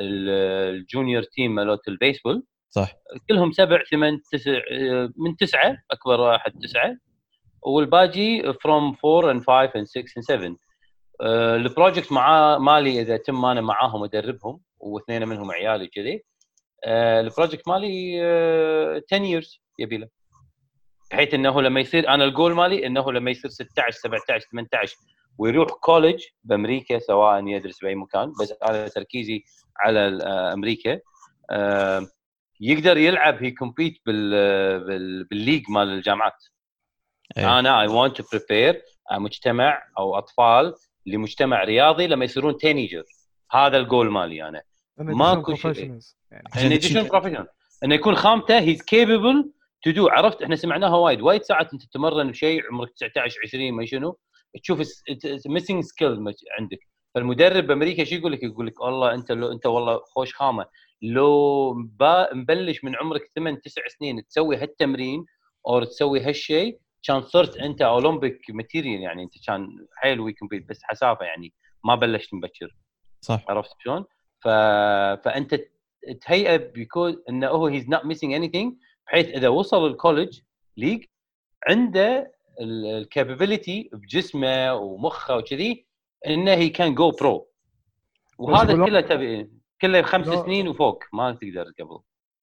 ال junior team مالوت البيسبول. صح. كلهم سبع ثمان تسع آه، من تسعة أكبر واحد تسعة. والباقي from 4 and 5 and 6 and 7 آه، ال project مع مالي إذا تم أنا معاهم أدربهم واثنين منهم عيالي كذي. آه، ال project مالي آه، 10 years يبي له. بحيث إنه لما يصير أنا الجول مالي إنه لما يصير 16 17 18 ويروح college بأمريكا سواء يدرس بأي مكان بس أنا تركيزي على آه، أمريكا. يقدر يلعب he compete بال بال- بال league مال الجامعات. إيه. أنا I want to prepare مجتمع أو أطفال لمجتمع رياضي لما يصيرون teenager هذا الجول مالي أنا. ماكو شيء. يعني. professional إنه يكون خامته he's capable to do عرفت؟ إحنا سمعناها وايد. وايد ساعات أنت تتمرن بشيء عمرك 19 20 ما شنو. تشوف missing skill عندك فالمدرب بأمريكا شو يقول لك؟ يقول لك والله أنت لو أنت والله خوش خامة لو مبلش من عمرك 8 9 سنين تسوي هالتمرين أو تسوي هالشيء كان صرت أنت Olympic material يعني أنت كان حيل we compete بس حسافة يعني ما بلشت مبكر صح عرفت شلون؟ ف... فأنت تهيئه بيكون إنه هو he's not missing anything بحيث إذا وصل ال college league عنده ال capability بجسمه ومخه وكذي إنه he can go pro وهذا كله تبي كله خمس. سنين وفوق ما تقدر قبل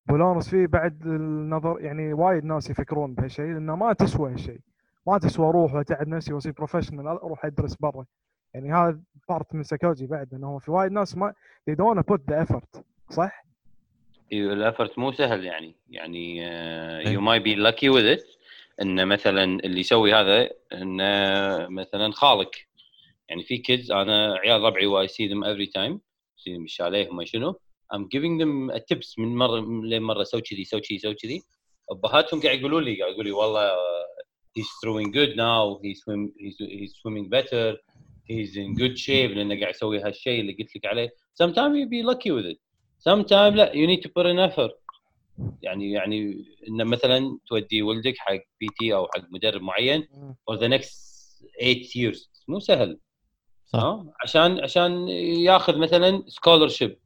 بولونس فيه بعد النظر يعني وايد ناس يفكرون بهالشيء لأنه ما تسوى هالشيء ما تسوى أروح واتعب نفسي واصير professional أروح ادرس برا يعني هذا part من سيكولوجي بعد إنه هو في وايد ناس ما they don't put the effort صح؟ ال effort مو سهل يعني يعني. you may be lucky with it انه مثلا اللي يسوي هذا انه مثلا خالق يعني في kids أنا عيال ربعي و I see them every time see بالشاليه هم شنو I'm giving them tips من مرة لين مرة سوي كذي سوي كذي سوي كذي. أبهاتهم قاعد يقولوا لي قاعد يقولوا لي والله he's throwing good now he's swim he's, he's swimming better he's in good shape لأنه قاعد يسوي هالشيء اللي قلت لك عليه. Sometimes you be lucky with it. Sometimes لا you need to put in effort. يعني يعني إن مثلا تودي ولدك حق PT أو حق مدرب معين for the next 8 years. مو سهل. صح. ها عشان عشان ياخذ مثلا scholarship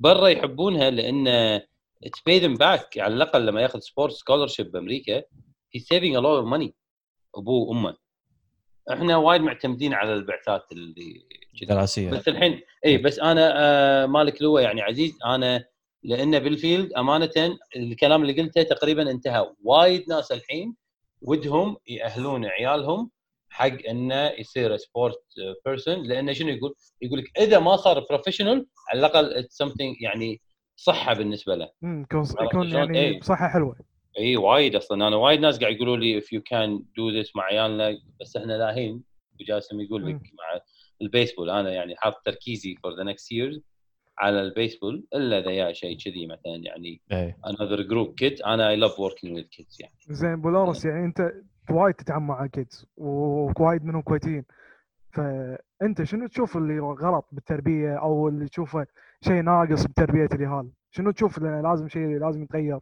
برا يحبونها لأن it's pay them back. على الأقل لما ياخذ sport scholarship بأمريكا he's saving a lot of money. أبوه وأمه. إحنا وايد معتمدين على البعثات اللي كذا دراسية. بس الحين إي بس أنا آه مالك لو يعني عزيز أنا لأن بال field امانه الكلام اللي قلته تقريبا انتهى وايد ناس الحين ودهم يأهلون عيالهم حق إنه يصير sport بيرسون لأنه شنو يقول؟ يقول لك إذا ما صار professional على الأقل something يعني صحة بالنسبة له يكون؟ يعني إيه. بصحه حلوة اي وايد أصلا أنا وايد ناس قاعد يقولوا لي if you can do this مع عيالنا بس إحنا لاهين وجاسم يقول لك. مع البيسبول أنا يعني حاط تركيزي for the next years على البيسبول إلا إذا جاء شيء كذي مثلا يعني another group kids أنا I love working with kids يعني. زين بولورس يعني أنت وايد تتعامل مع كيدز ووايد منهم كويتيين. فأنت شنو تشوف اللي غلط بالتربية أو اللي تشوفه شيء ناقص بتربية اليهال شنو تشوف اللي لازم شيء لازم يتغير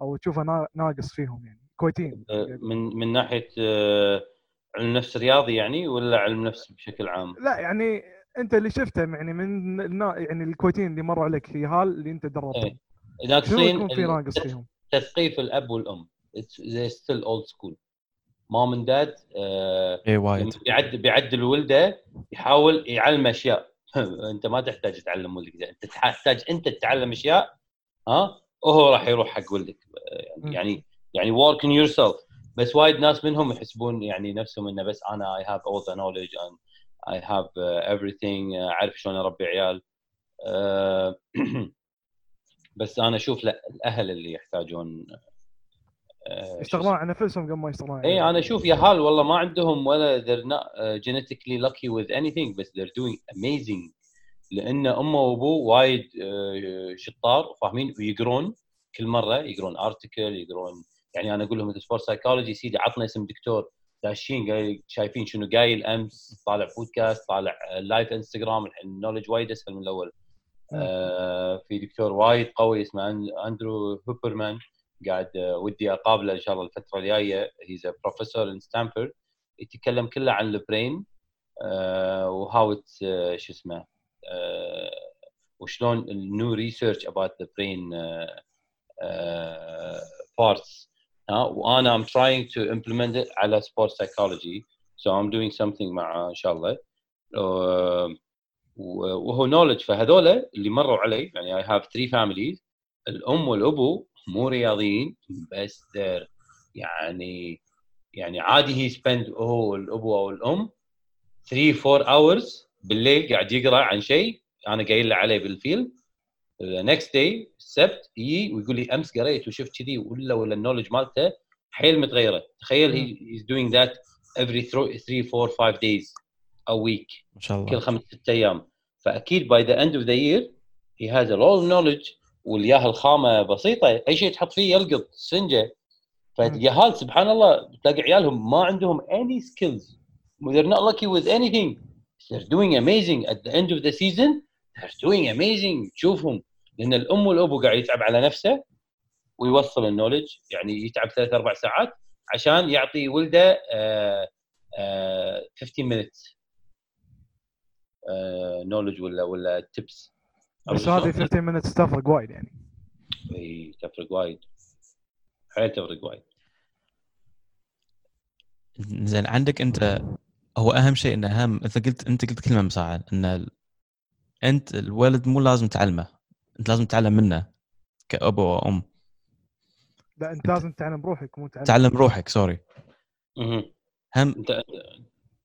أو تشوفه نا- ناقص فيهم يعني؟ كويتيين. أه، من من ناحية أه، علم نفس رياضي يعني ولا علم نفس بشكل عام؟ لا يعني انت اللي شفته يعني من النا يعني الكويتيين اللي مروا عليك يهال اللي انت دربتهم إيه. ناقصين يكون في ناقص فيهم؟ تثقيف الأب والأم they're still old school مام اند داد لما وايد بيعدل بيعدل ولده يحاول يعلم أشياء أنت ما تحتاج تتعلم ولدك. أنت تحتاج أنت تتعلم أشياء ها وهو راح يروح حق ولدك. يعني يعني work on yourself بس وايد ناس منهم يحسبون يعني نفسهم إنه بس أنا I have all the knowledge and I have uh, everything uh, أعرف شلون أربي عيال. Uh, بس أنا أشوف لا الأهل اللي يحتاجون يشتغلون على نفسهم قبل ما يشتغلون اي أنا أشوف ياهال والله ما عندهم ولا they're not genetically lucky with anything بس they're doing amazing. لأن امه وابوه وايد شطار وفاهمين ويقرون كل مرة يقرون article يقرون يعني أنا أقول لهم sport psychology سيدي عطنا اسم دكتور. داشين قايل- شايفين شنو؟ قايل أمس طالع بودكاست طالع live انستغرام الحين ال knowledge وايد أسهل من الأول. آه في دكتور وايد قوي اسمه أندرو هوبرمان. قاعد آه، ودي أقابله إن شاء الله الفترة الجاية. he's professor in Stanford يتكلم كله عن ال brain و how شو اسمه آه، وشلون ال new research about the brain parts ها وأنا trying to implement it على sport psychology. So I'm doing something مع إن شاء الله. وهو knowledge فهذولا اللي مروا علي يعني I have three families. الأم والأبو مو رياضيين بس يعني يعني عادي he spend هو الابو أو الأم 3 4 hours بالليل قاعد يقرأ عن شيء أنا قايل له عليه بال field next day السبت يجي ويقول لي أمس قريت وشفت كذي ولا ولا ال knowledge مالته حيل متغيرة. تخيل he he's doing that every 3 4 5 days a week. ما شاء كل الله خمس ست أيام. فأكيد by the end of the year he has of knowledge والياه الخامة بسيطة. أي شيء تحط فيه يلقط سنجة. فاليهال سبحان الله تلاقي عيالهم ما عندهم any skills. They're not lucky with anything. They're doing amazing. At the end of the season they're doing amazing. تشوفهم لأن الأم والابو قاعد يتعب على نفسه ويوصل النولج يعني يتعب ثلاث أربع ساعات عشان يعطي ولده آه، آه، 15 minutes نولج ولا ولا تبس بس هذه 15 minutes تفرق وايد يعني. إي تفرق وايد. حيل تفرق وايد. زين عندك أنت هو أهم شيء انه أهم انت قلت أنت قلت كلمة مساعد إن. أنت الولد مو لازم تعلمه. انت لازم تتعلم منه كابو وأم. لا انت لازم تتعلم بروحك مو تعلم تعلم روحك سوري. هم انت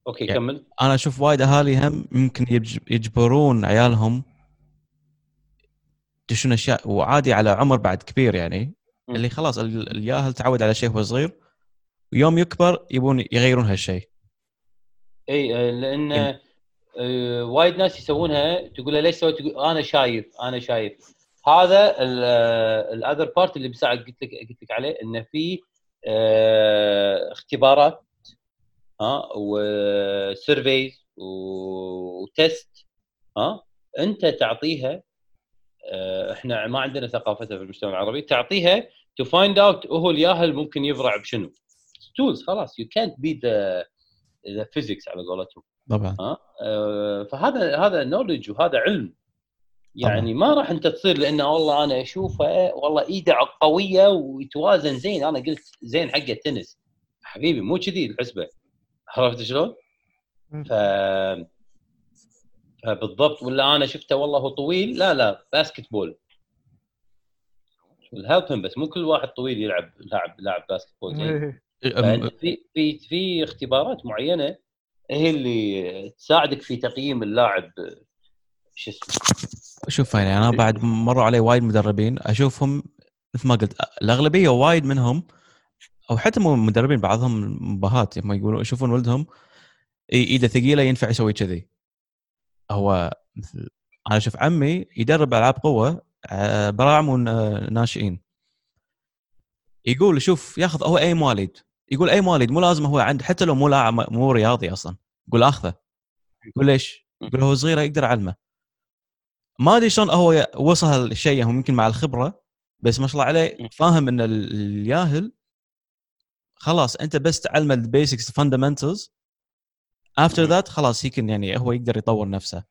أوكي يعني- كمل. أنا أشوف وايد أهالي هم يمكن يج- يجبرون عيالهم يدشون أشياء وعادي على عمر بعد كبير يعني. مم. اللي خلاص ال- الياهل تعود على شيء وهو صغير ويوم يكبر يبون يغيرون هالشيء. إي لأن وايد ناس يسوونها تقول ليش سويت؟ تقول أنا شايف أنا شايف. هذا ال other part اللي بساعد قلت لك قلت لك عليه إنه في آه، اختبارات ها و surveys و test ها. أنت تعطيها آه، إحنا ما عندنا ثقافتها في المجتمع العربي تعطيها to find out هو الياهل ممكن يبرع بشنو. tools خلاص. يو كانت بي ذا ذا فيزيكس على قولتهم. طبعا. آه، فهذا هذا knowledge وهذا علم. يعني ما راح انت تصير لأنه والله أنا أشوفه والله إيده قوية ويتوازن. زين أنا قلت زين حق التنس. حبيبي مو كذي الحسبة. عرفت شلون؟ ف فبالضبط. ولا أنا شفته والله هو طويل؟ لا لا basketball ال help بس مو كل واحد طويل يلعب لاعب لاعب basketball زين. إيه. فأنت في في في اختبارات معينة هي اللي تساعدك في تقييم اللاعب شو اسمه؟ شوف يعني أنا بعد مروا علي وايد مدربين أشوفهم مثل ما قلت الأغلبية وايد منهم أو حتى مو مدربين بعضهم مباهات لما يقولون يشوفون ولدهم ايده ثقيلة ينفع يسوي كذي. هو مثل أنا أشوف عمي يدرب ألعاب قوة آه، براعم وناشئين يقول شوف ياخذ هو اي مواليد يقول أي مواليد مو لازم هو عنده حتى لو مو لاعب مو رياضي أصلا يقول آخذه. يقول ليش؟ يقول هو صغير أقدر اعلمه ما أدري شلون هو وصل هالشيء هو يمكن مع الخبرة بس ما شاء الله عليه فاهم إن ال- الياهل خلاص أنت بس تعلمه ال basics fundamentals after that خلاص يمكن يعني هو يقدر يطور نفسه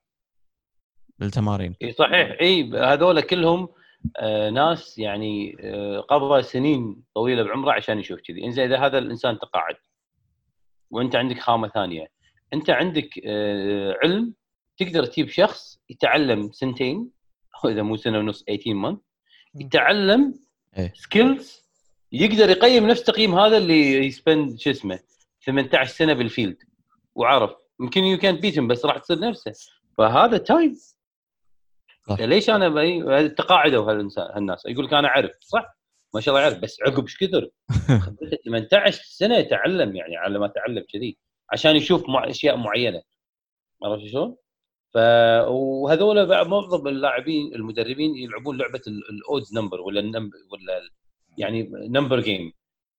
بالتمارين. إي صحيح. إي هذول كلهم ناس يعني آه قضى سنين طويلة بعمره عشان يشوف كذي انزين إذا هذا الإنسان تقاعد وأنت عندك خامة ثانية أنت عندك آه علم تقدر تجيب شخص يتعلم سنتين أو إذا مو سنة ونص 18 month يتعلم إيه. skills يقدر يقيم نفس تقييم هذا اللي ي spend شو اسمه 18 سنة بالفيلد وعرف يمكن يو كانت بيتهم بس راح تصير نفسه فهذا تايم. ليش أنا بي... تقاعدوا هالناس؟ يقول لك أنا أعرف. صح. ما شاء الله يعرف بس عقب إيش كثر؟ خذته 18 سنة يتعلم يعني على ما تعلم كذي عشان يشوف مع أشياء معينة. عرفت شلون؟ ف وهذول معظم اللاعبين المدربين يلعبون لعبة الأودز نمبر ولا النمبر ولا يعني نمبر جيم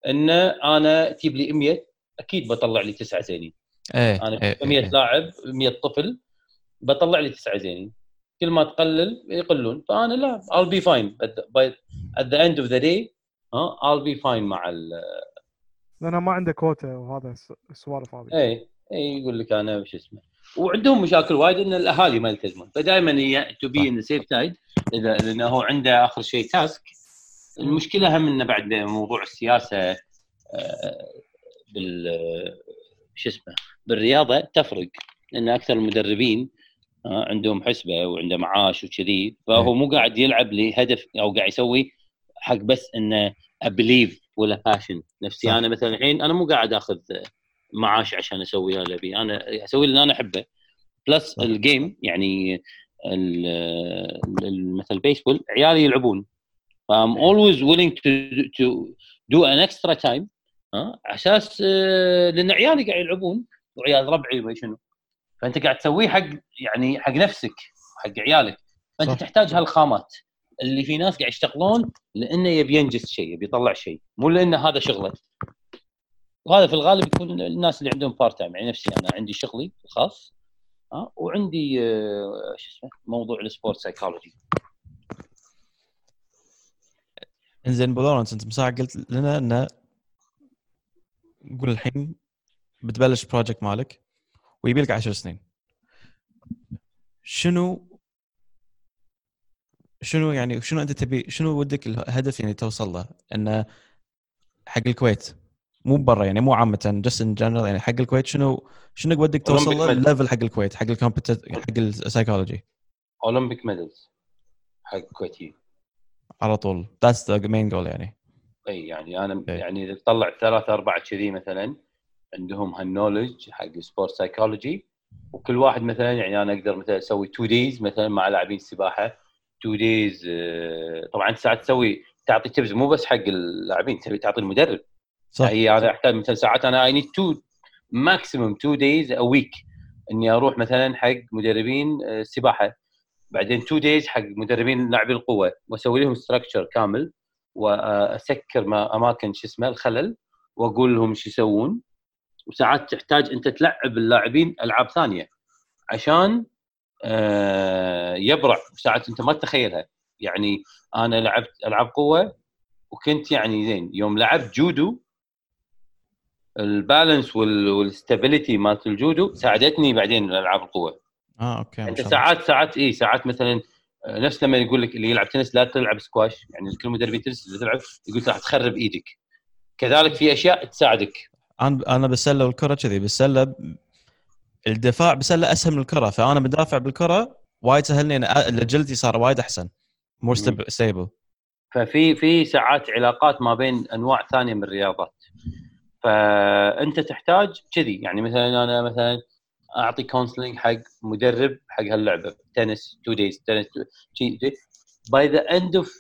إن أنا تجيب لي 100 أكيد بطلع لي تسعة زينين. إيه أنا إيه، في 100 إيه. لاعب 100 طفل بطلع لي تسعة زينين. كل ما تقلل يقلون. فأنا لا I'll be fine. At the, by, at the end of the day ها I'll be fine مع ال لأنه ما عنده كوتا وهذا الس- السوالف هذه. اي اي يقول لك أنا شو اسمه. وعندهم مشاكل وايد إن الأهالي ما يلتزمون. فدائما هي تو بي ان سيف سايد اذا لأنه هو عنده آخر شيء تاسك المشكلة هم إنه بعد موضوع السياسة آه، بال شو اسمه بالرياضة تفرق. لأن أكثر المدربين عندهم حسبة وعنده معاش وكذي فهو مو قاعد يلعب لهدف أو قاعد يسوي حق بس إنه أبليف ولا باشن نفسي. صح. أنا مثلا الحين أنا مو قاعد آخذ معاش عشان أسوي اللي أبي. أنا أسوي اللي أنا أحبه. Plus. ال game يعني مثل البيسبول عيالي يلعبون. ف I'm always do an extra time ها على أساس آه، لأن عيالي قاعد يلعبون وعيال ربعي وما شنو. فأنت قاعد تسويه حق يعني حق نفسك حق عيالك. فأنت صح. تحتاج هالخامات. اللي في ناس قاعد يشتغلون لأنه يبي ينجز شيء يبي يطلع شيء. مو لأنه هذا شغله. وهذا في الغالب يكون الناس اللي عندهم part time يعني نفسي أنا عندي شغلي الخاص ها وعندي آه، شو اسمه؟ موضوع ال sport psychology إنزين ابو لورنس أنت مساعة قلت لنا إنه قول الحين بتبلش project مالك. ويبي لك 10 سنين. شنو شنو يعني شنو أنت تبي شنو ودك الهدف يعني توصل له؟ انه حق الكويت مو برا يعني مو عامة just in general يعني حق الكويت شنو شنو ودك توصل له. ال level حق الكويت حق ال compete حق السايكولوجي Olympic medals حق الكويتيين على طول. That's the main goal يعني. إي يعني أنا إيه. يعني إذا تطلع ثلاثة أربعة كذي مثلا عندهم هال knowledge حق ال sport psychology وكل واحد مثلا يعني أنا أقدر مثلا أسوي two days مثلا مع لاعبين السباحة. two days طبعا أنت ساعات تسوي تعطي tips مو بس حق اللاعبين تبي تعطي المدرب. صح. هي أنا أحتاج مثلا ساعات أنا I need to maximum two days a week إني أروح مثلا حق مدربين آه، السباحه بعدين two days حق مدربين لاعبي القوة. وأسوي لهم structure كامل. وأسكر ما أماكن شو اسمه الخلل. وأقول لهم شو يسوون. وساعات تحتاج أنت تلعب اللاعبين ألعاب ثانية عشان آه، يبرع. ساعات أنت ما تتخيلها. يعني أنا لعبت ألعاب قوة وكنت يعني زين. يوم لعبت جودو ال balance وال stability مالت الجودو ساعدتني بعدين الألعاب القوة. آه أوكي أنت. ساعات ساعات اي ساعات مثلا آه، نفس لما يقول لك اللي يلعب تنس لا تلعب سكواش. يعني كل مدربين تنس اللي تلعب يقول لك راح تخرب إيدك. كذلك في أشياء تساعدك. أنا أنا بالسله والكرة كذي بالسله الدفاع بالسله أسهل من الكرة. فأنا بدافع بالكرة وايد سهلني أنا ال agility صار وايد أحسن. more. Stable ففي في ساعات علاقات ما بين أنواع ثانية من الرياضات. فأنت تحتاج كذي يعني مثلا أنا مثلا أعطي counseling حق مدرب حق هاللعبة. تنس two days تنس by the end of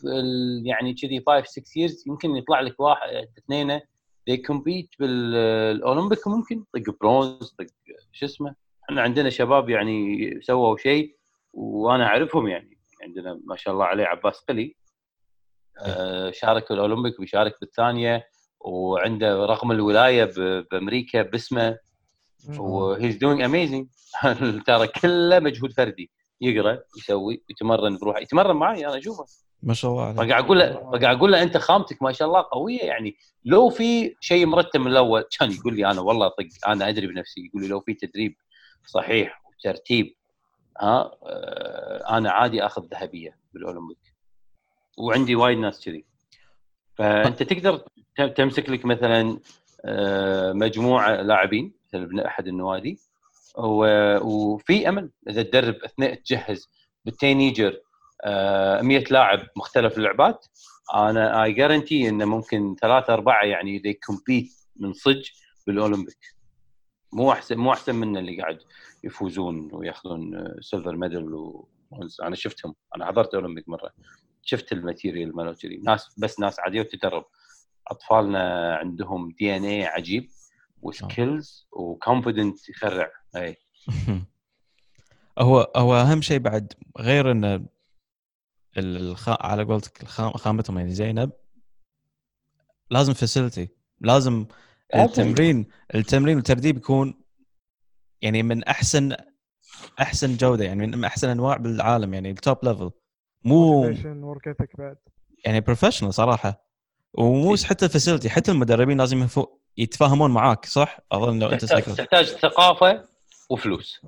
يعني كذي 5 6 years يمكن يطلع لك واحد اثنين they compete بالاولمبيك ممكن؟ طق برونز طق شو اسمه؟ إحنا عندنا شباب يعني سووا شيء وأنا أعرفهم يعني. عندنا ما شاء الله عليه عباس قلي آه، شارك بالاولمبيك ويشارك بالثانيه وعنده رقم الولاية بأمريكا باسمه. و he's doing amazing ترى كله مجهود فردي. يقرأ يسوي يتمرن بروحه. يتمرن معي أنا أشوفه. ما شاء الله عليك. فقاعد أقول له فقاعد أقول له أنت خامتك ما شاء الله قوية يعني لو في شيء مرتب من الأول كان يقول لي أنا والله طق أنا أدري بنفسي يقول لي لو في تدريب صحيح وترتيب ها آه، أنا عادي أخذ ذهبية بالأولمبيك. وعندي وايد ناس كذي. فأنت تقدر ت- تمسك لك مثلا آه، مجموعه لاعبين مثل ابن أحد النوادي وفي أمل إذا تدرب إثناء تجهز بال teenager 100 لاعب مختلف اللعبات أنا I guarantee انه ممكن ثلاثة أربعة يعني they compete من صج بالأولمبيك. مو أحسن مو أحسن من اللي قاعد يفوزون وياخذون silver medal و... أنا شفتهم. أنا حضرت أولمبيك مرة. شفت ال material مالو كذي ناس بس ناس عادية وتدرب. أطفالنا عندهم DNA عجيب و skills و confident يخرع. اي هو هو أهم شيء بعد غير ان ال- الخ... على قولتك الخام... خامتهم يعني زينة. لازم facility لازم لازم. التمرين التمرين والتدريب يكون يعني من أحسن أحسن جودة يعني من أحسن أنواع بالعالم يعني ال top level مو بعد. يعني professional صراحة. ومو حتى ال facility حتى المدربين لازم يتفاهمون معاك صح؟ أظن لو أنت تحتاج ثقافة وفلوس.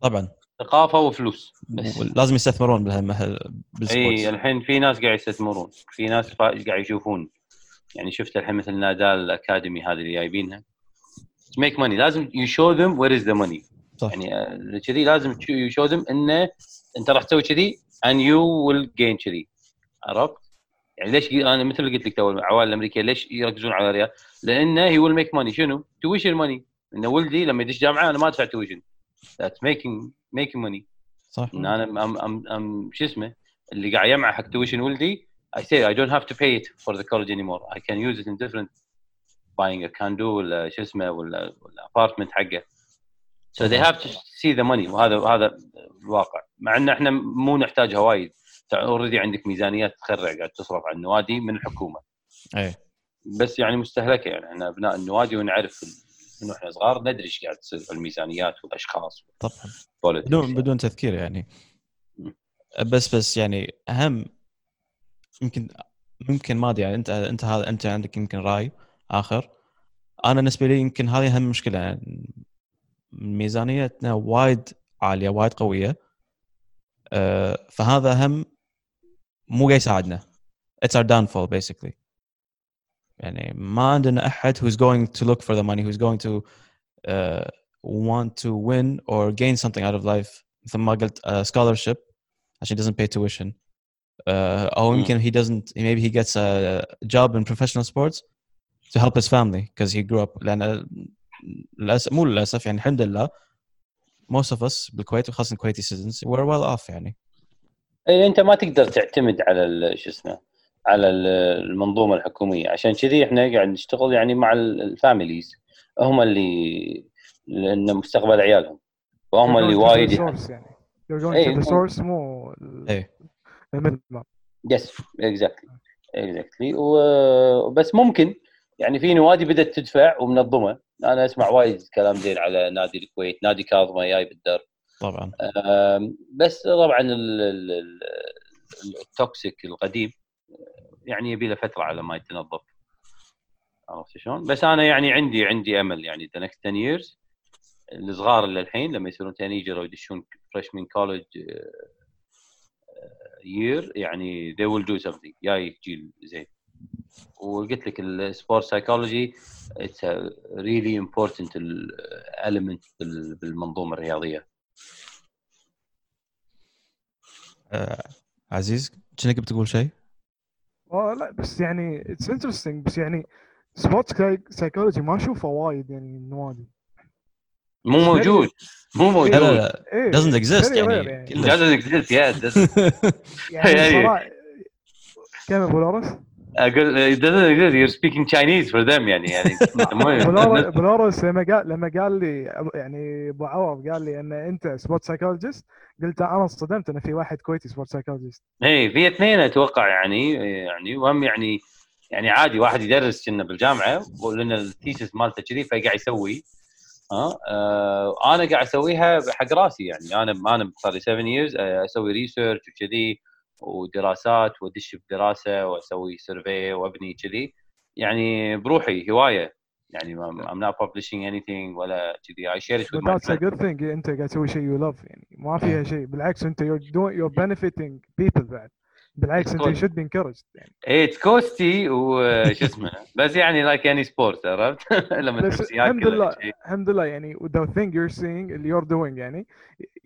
طبعا. ثقافه وفلوس بس. لازم يستثمرون بالهم إي بال sports الحين في ناس قاعد يستثمرون. في ناس قاعد يشوفون. يعني شفت الحين مثل نادال ال academy هذه اللي جايبينها. Make money لازم you show them where is the money يعني آه، كذي لازم you show them إنه أنت راح تسوي كذي and you will gain كذي. عرفت؟ يعني ليش أنا مثل اللي قلت لك تو العوائل الأمريكية ليش يركزون على الرياض؟ لأنه he will make money شنو؟ tuition money إنه ولدي لما يدش جامعة أنا ما أدفع tuition that's making making money صح. ان أنا I'm I'm I'm شو اسمه؟ اللي قاعد يجمع حق tuition ولدي I say I don't have to pay it for the college anymore. I can use it in different buying a condo ولا شو اسمه ولا ولا apartment حقه. So they have to see the money. وهذا هذا الواقع مع إن إحنا مو نحتاجها وايد. اوريدي عندك ميزانيات تخرع قاعد تصرف على النوادي من الحكومة. اي بس يعني مستهلكة يعني. إحنا أبناء النوادي ونعرف من وإحنا صغار ندري إيش قاعد تصير في الميزانيات والأشخاص طبعا. بدون بدون تذكير يعني. بس بس يعني أهم يمكن ممكن ما أدري يعني انت أنت هذا أنت عندك يمكن رأي آخر. أنا بالنسبة لي يمكن هذه أهم مشكلة يعني. ميزانيتنا وايد عالية وايد قوية. أه، فهذا هم مو قاعد يساعدنا. It's our downfall basically. يعني ما عندنا احد who's going to look for the money who's going to uh, want to win or gain something out of life مثل ما قلت uh, scholarship عشان he doesn't pay tuition uh, او مم. يمكن he doesn't maybe he gets a job in professional sports to help his family because he grew up لان للاسف مو للاسف يعني الحمد لله most of us بالكويت وخاصه الكويتي citizens we're well off يعني اي انت ما تقدر تعتمد على ال- شو اسمه على ال- المنظومة الحكومية. عشان كذي إحنا قاعد نشتغل يعني مع ال- الفاميليز. هم اللي لأن مستقبل عيالهم. وهم اللي وايد يعني. Going إيه، the مو- yes exactly exactly وبس ممكن يعني في نوادي بدأت تدفع ومنظمة. أنا أسمع وايد كلام زين على نادي الكويت نادي كاظمه جاي بالدرب طبعا. بس طبعا ال- ال- ال- ال toxic القديم يعني يبي له فترة على ما يتنظف. عرفت شلون؟ بس أنا يعني عندي عندي أمل يعني the next 10 years الصغار اللي الحين لما يصيرون teenager ويدشون freshman college year يعني they will do something. جاي جيل زين. وقلت لك ال sport psychology really important element بال- بالمنظومه الرياضية. آه عزيز كأنك بتقول شيء؟ آه لا بس يعني it's interesting بس يعني sports psychology ما أشوفه وايد يعني النوادي مو موجود مو موجود. لا لا إيه doesn't exist يعني يعني. doesn't exist yeah it doesn't. يعني كم ابو لورس؟ أقول it doesn't exist. You're speaking Chinese for them يعني يعني. ابو لورس ابو لورس لما قال لما قال لي يعني أبو عوض قال لي إن أنت sport psychologist قلت أنا انصدمت إن في واحد كويتي sport psychologist اي في اثنين أتوقع يعني يعني وهم يعني يعني عادي واحد يدرس كنا بالجامعة ولان ال thesis مالته كذي فقاعد يسوي. ها آه أنا قاعد أسويها حق رأسي يعني. أنا أنا صار لي 7 years آه، أسوي research وكذي. ودراسات وادش بدراسة واسوي survey وابني كذي. يعني بروحي هواية. يعني I'm not publishing anything ولا كذي. I share it with But my that's a good thing إنت قاعد تسوي شيء you love يعني ما فيها شيء. بالعكس إنت you're doing you're benefiting people بعد بالعكس انت be encouraged يعني it's costly وش اسمه بس يعني like any sport عرفت لما الحمد لله. الحمد لله يعني the thing you're seeing اللي you're doing يعني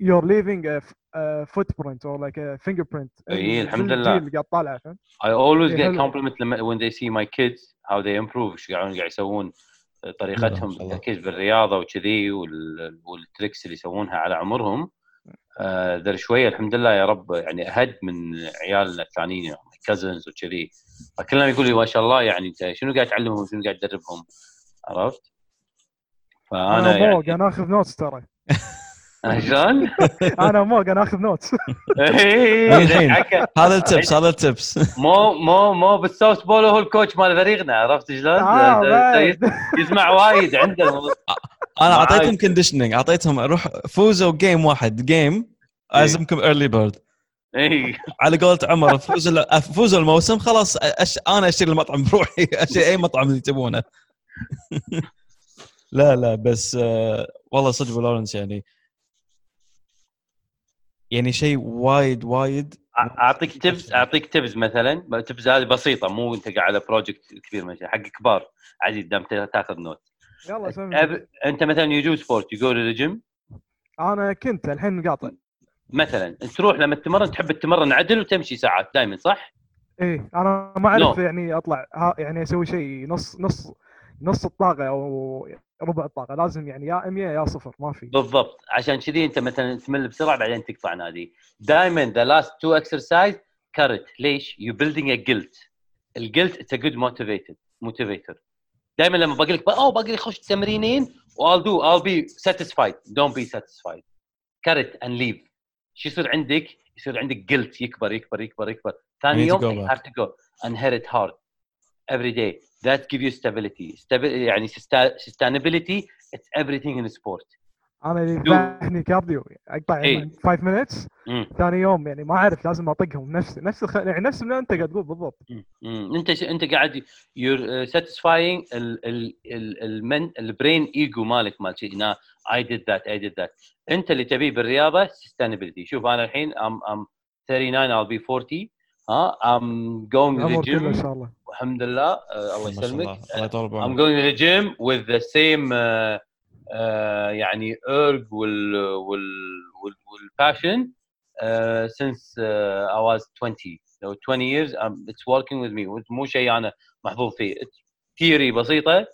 you're leaving a, a footprint or like a fingerprint in الحمد لله. اللي قاعد طالع فهمت؟ I always إيه، get compliment لما when they see my kids how they improve إيش قاعد يسوون طريقتهم. بالتركيز بالرياضة وكذي وال- وال tricks اللي يسوونها على عمرهم ذا شوية الحمد لله يا رب يعني ahead من عيالنا الثانيين cousins وكذي. فكلهم يقول لي ما شاء الله يعني أنت شنو قاعد تعلمهم شنو قاعد تدربهم؟ عرفت؟ فأنا أنا يعني أنا آخذ notes ترى. شلون؟ أنا موق أنا اخذ notes الحين. هذا ال tips هذا ال tips مو مو مو بال softball هو ال coach مال فريقنا عرفت شلون؟ آه،. يسمع وايد عنده أنا معاي. اعطيتهم conditioning أعطيتهم روح فوزوا game واحد game اعزمكم early bird اي على قولة عمر فوز ال- فوز الموسم خلاص أش... أنا اشتري المطعم بروحي اشتري أي مطعم اللي تبونه لا لا بس آه، والله صدق لورنس يعني يعني شيء وايد وايد أعطيك tips أعطيك tips مثلا. tips هذه بسيطة مو أنت قاعد على project كبير مثلا حق كبار عزيز دام تاخذ note يلا سمي أب- أنت مثلا you do sport you go لل gym أنا كنت الحين قاطع مثلا تروح لما تتمرن تحب تتمرن عدل وتمشي ساعات دائما صح؟ إيه أنا ما أعرف No. يعني أطلع ها يعني أسوي شيء نص نص نص الطاقة أو ربع الطاقة لازم يعني يا 100 يا صفر ما في. بالضبط. عشان كذي انت مثلا تمل بسرعة بعدين تقطع نادي. دائما the last two exercise cut ليش؟ you building a guilt ال guilt it's a good motivated motivator دائما لما باقي لك أوه باقي لي خش تمرينين I'll do I'll be satisfied. Don't be satisfied. cut it and leave. شو يصير عندك؟ يصير عندك guilt يكبر يكبر يكبر يكبر. ثاني يوم back. have to go. And hit it hard every day. That give you stability. Stabi- يعني susta- sustainability it's everything in sport. أنا اللي يذبحني cardio. أقطع إيه. 5 minutes. ثاني يوم يعني ما أعرف لازم أطقهم. نفس نفس الخ... يعني نفس اللي أنت قاعد تقول بالضبط. أنت ش... أنت قاعد يور ساتيسفاينج ال ال ال المن البرين ايجو مالك مال شيء. أنا اي ديد ذات اي ديد ذات أنت اللي تبيه بالرياضة سستينابيلتي شوف أنا الحين ام ام 39 I'll be 40 ها ام going to العمر the كله إن gym شاء الله. الحمد لله. آه، الله يسلمك. الله. يطول I'm بعمرك going to the gym with the same uh, uh, يعني urge وال وال وال وال passion since uh, I was 20 so 20 years um, it's working with me. مو شيء أنا محظوظ فيه. theory بسيطة.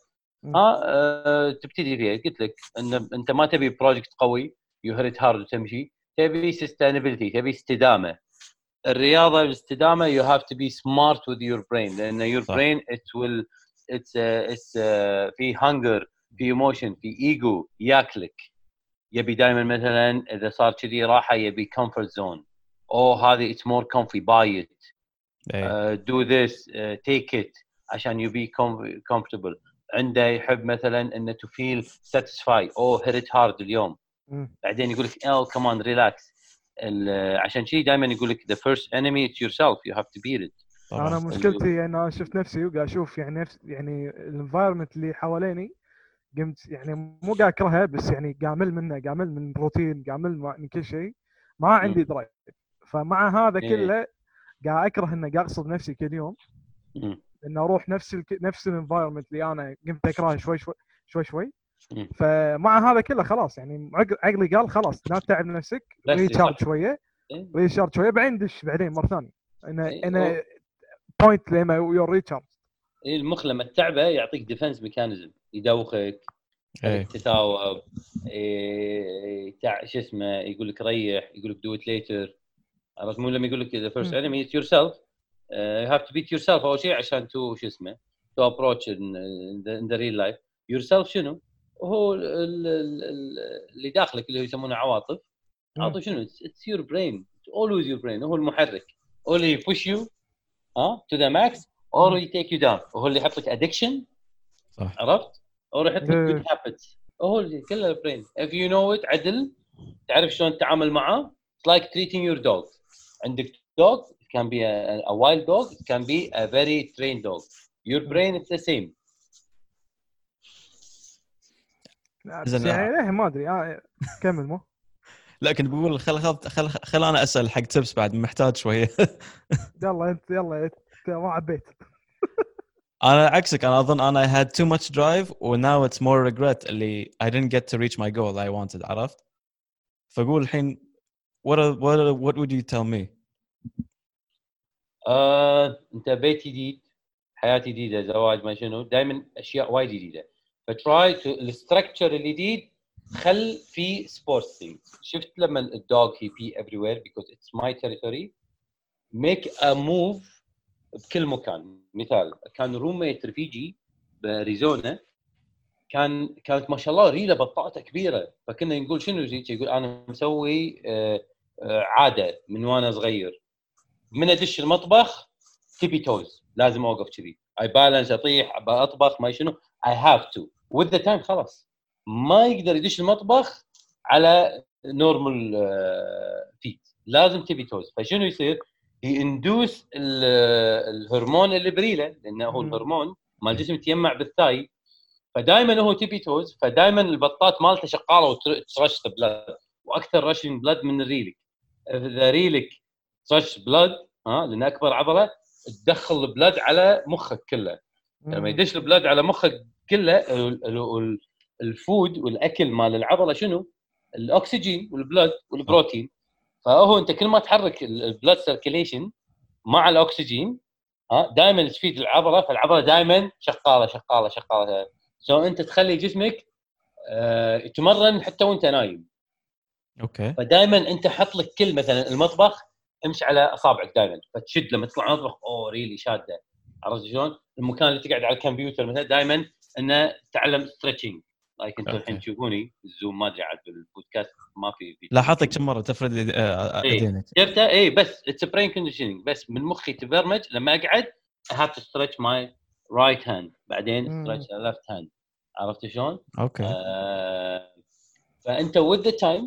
ها uh, تبتدي فيها. قلت لك إن أنت ما تبي project قوي. you hit hard وتمشي تبي sustainability تبي استدامة. الرياضة الاستدامه you have to be smart with your brain لأن your brain it will it's it's في hunger في emotion في ايجو ياكلك. يبي دائما مثلا إذا صار كذي راحة يبي comfort zone أو هذه it's more comfy buy it do this take it عشان you be comfortable عنده يحب مثلا إنه to feel satisfy أو hit hard اليوم. بعدين يقول لك أو كمان relax عشان شيء دائما يقول لك the first enemy it's yourself you have to beat it طبعاً. أنا مشكلتي ان أنا شفت نفسي وقاعد أشوف يعني نفس يعني ال environment اللي حواليني قمت يعني مو قاعد أكرهها بس يعني قاعد امل منه قاعد امل من روتين قاعد امل من كل شيء ما عندي drive فمع هذا إيه. كله قاعد أكره انه قاعد اغصب نفسي كل يوم مم. ان أروح نفس الك... نفس ال environment اللي أنا قمت أكرهه شوي شوي شوي شوي. فمع هذا كله خلاص يعني عقل- عقلي قال خلاص لا تتعب نفسك بس recharge. شوية إيه. recharge شوية بعدين دش بعدين مرة ثانية أنا إيه، أنا point لما you recharge إيه، المخ لما تتعبه يعطيك defense mechanism يدوخك. تتاوب إيه، تع... شو اسمه يقول لك ريح يقول لك do it later عرفت مو لما يقول لك the first. enemy it's yourself you have to beat yourself أول شيء عشان to شو اسمه to approach in the real life yourself شنو؟ هو ال- ال- ال- اللي داخلك اللي يسمونه عواطف. عواطف شنو؟ it's your brain always your brain هو المحرك. هو اللي ي push you ها to the max or ي take you down وهو اللي يحط لك addiction صح. عرفت؟ أو يحط لك. good habits هو اللي كله ال brain if you know it عدل. تعرف شلون تتعامل معاه؟ It's like treating your dog. عندك dog it can be a, a wild dog it can be a very trained dog. Your brain is the same. بس زين. يعني ليه ما أدري آه، كمل مو لا كنت بقول خل خل خل, خل أنا أسأل حق تبس بعد محتاج شوية يلا أنت يلا أنت ما عبيت أنا عكسك أنا أظن أنا I had too much drive now it's more regret اللي I didn't get to reach my goal I wanted عرفت؟ فاقول الحين what are, what are, what would you tell me؟ آه، انت بيت جديد حياة جديدة زواج ما شنو دائما أشياء وايد جديدة فتراي تو الستركتشر الجديد خل في سبورتس شفت لما الدوج هي بي افري وير بيكوز اتس ماي تيريتوري ميك ا موف بكل مكان. مثال كان روميت رفيجي بأريزونا كان كانت ما شاء الله ريلة بطاطا كبيرة. فكنا نقول شنو؟ زي يقول أنا مسوي آه، آه، عادة من وأنا صغير. من أدش المطبخ تبي توز لازم أوقف كذي. اي بالانس أطيح أطبخ ما شنو. اي هاف تو وذ ذا تايم خلاص. ما يقدر يدش المطبخ على نورمال تيت لازم تبي توز فشنو يصير؟ يندوس الهرمون اللي بريله لأنه هو. الهرمون مال الجسم يتجمع بالثاي. فدائما هو تبي توز فدائما البطات مالته شغاله وترش بلاد وأكثر رشين بلاد من الريلك إذا ريلك ترش بلاد ها لأن أكبر عضلة تدخل البلاد على مخك كله. لما يدش البلاد على مخك كله ال- ال- ال- الفود والأكل مال العضلة شنو؟ الأكسجين والبلاد والبروتين. فهو أنت كل ما تحرك ال- البلاد سيركيليشن مع الأكسجين ها دائما تفيد العضلة فالعضلة دائما شغالة شغالة شغالة. so أنت تخلي جسمك آه، يتمرن حتى وأنت نايم. okay. فدائما أنت حط لك كل مثلا المطبخ امشي على أصابعك دائما فتشد لما تطلع المطبخ أوه ريلي شادة. عرفت شلون؟ المكان اللي تقعد على الكمبيوتر مثلا دائما إنه تعلم stretching like أنتم. الحين تشوفوني ال zoom ما أدري عاد بالبودكاست ما في. لاحظتك كم مرة تفرد إيد- آه، إيه. ايدينك شفته اي بس it's brain conditioning بس من مخي تبرمج لما أقعد have to stretch my right hand. بعدين the left hand. عرفت شلون؟ okay. آه فأنت with the time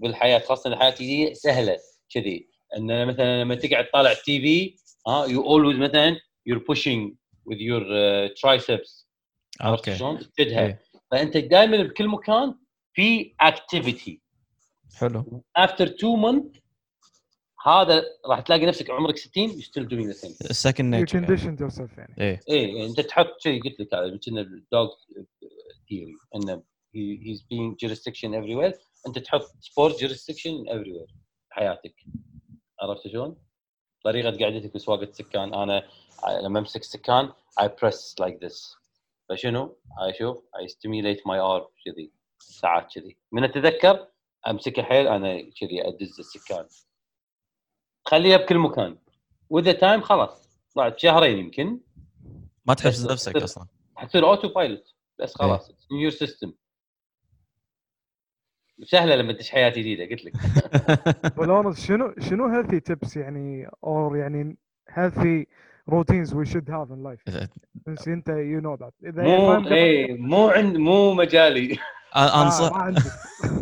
بالحياة خاصة الحياة دي سهلة كذي. إن مثلا لما تقعد طالع TV ها you always مثلا you're pushing with your uh, triceps. okay شلون؟ تشدها إيه. فأنت دائما بكل مكان في activity. حلو. After two months هذا راح تلاقي نفسك عمرك 60 you're still doing the same. السكند you نيتشر conditioned yourself يعني. إيه. إيه يعني أنت تحط شيء قلت لك هذا كنا الدوج ثيوري إنه هيز بينج جوريستكشن ايفري وير أنت تحط سبورت ايفري وير بحياتك عرفت شلون؟ طريقة قعدتك وسواقه السكان. أنا لما أمسك السكان اي بريس لايك ذس فشنو؟ اي شوف اي ستيميليت ماي ار كذي ساعات كذي. من أتذكر امسكه حيل أنا كذي أدز السكان. خليها بكل مكان. with the time خلاص. بعد شهرين يمكن. ما تحس نفسك أصلا. حتصير autopilot بس خلاص. new system سهلة لما تدش حياة جديدة قلت لك. بلونز شنو شنو healthy tips يعني or يعني healthy routines we should have in life since أنت you know that إذا مو إيه مو عند مو مجالي. آه، انصح ما عندي.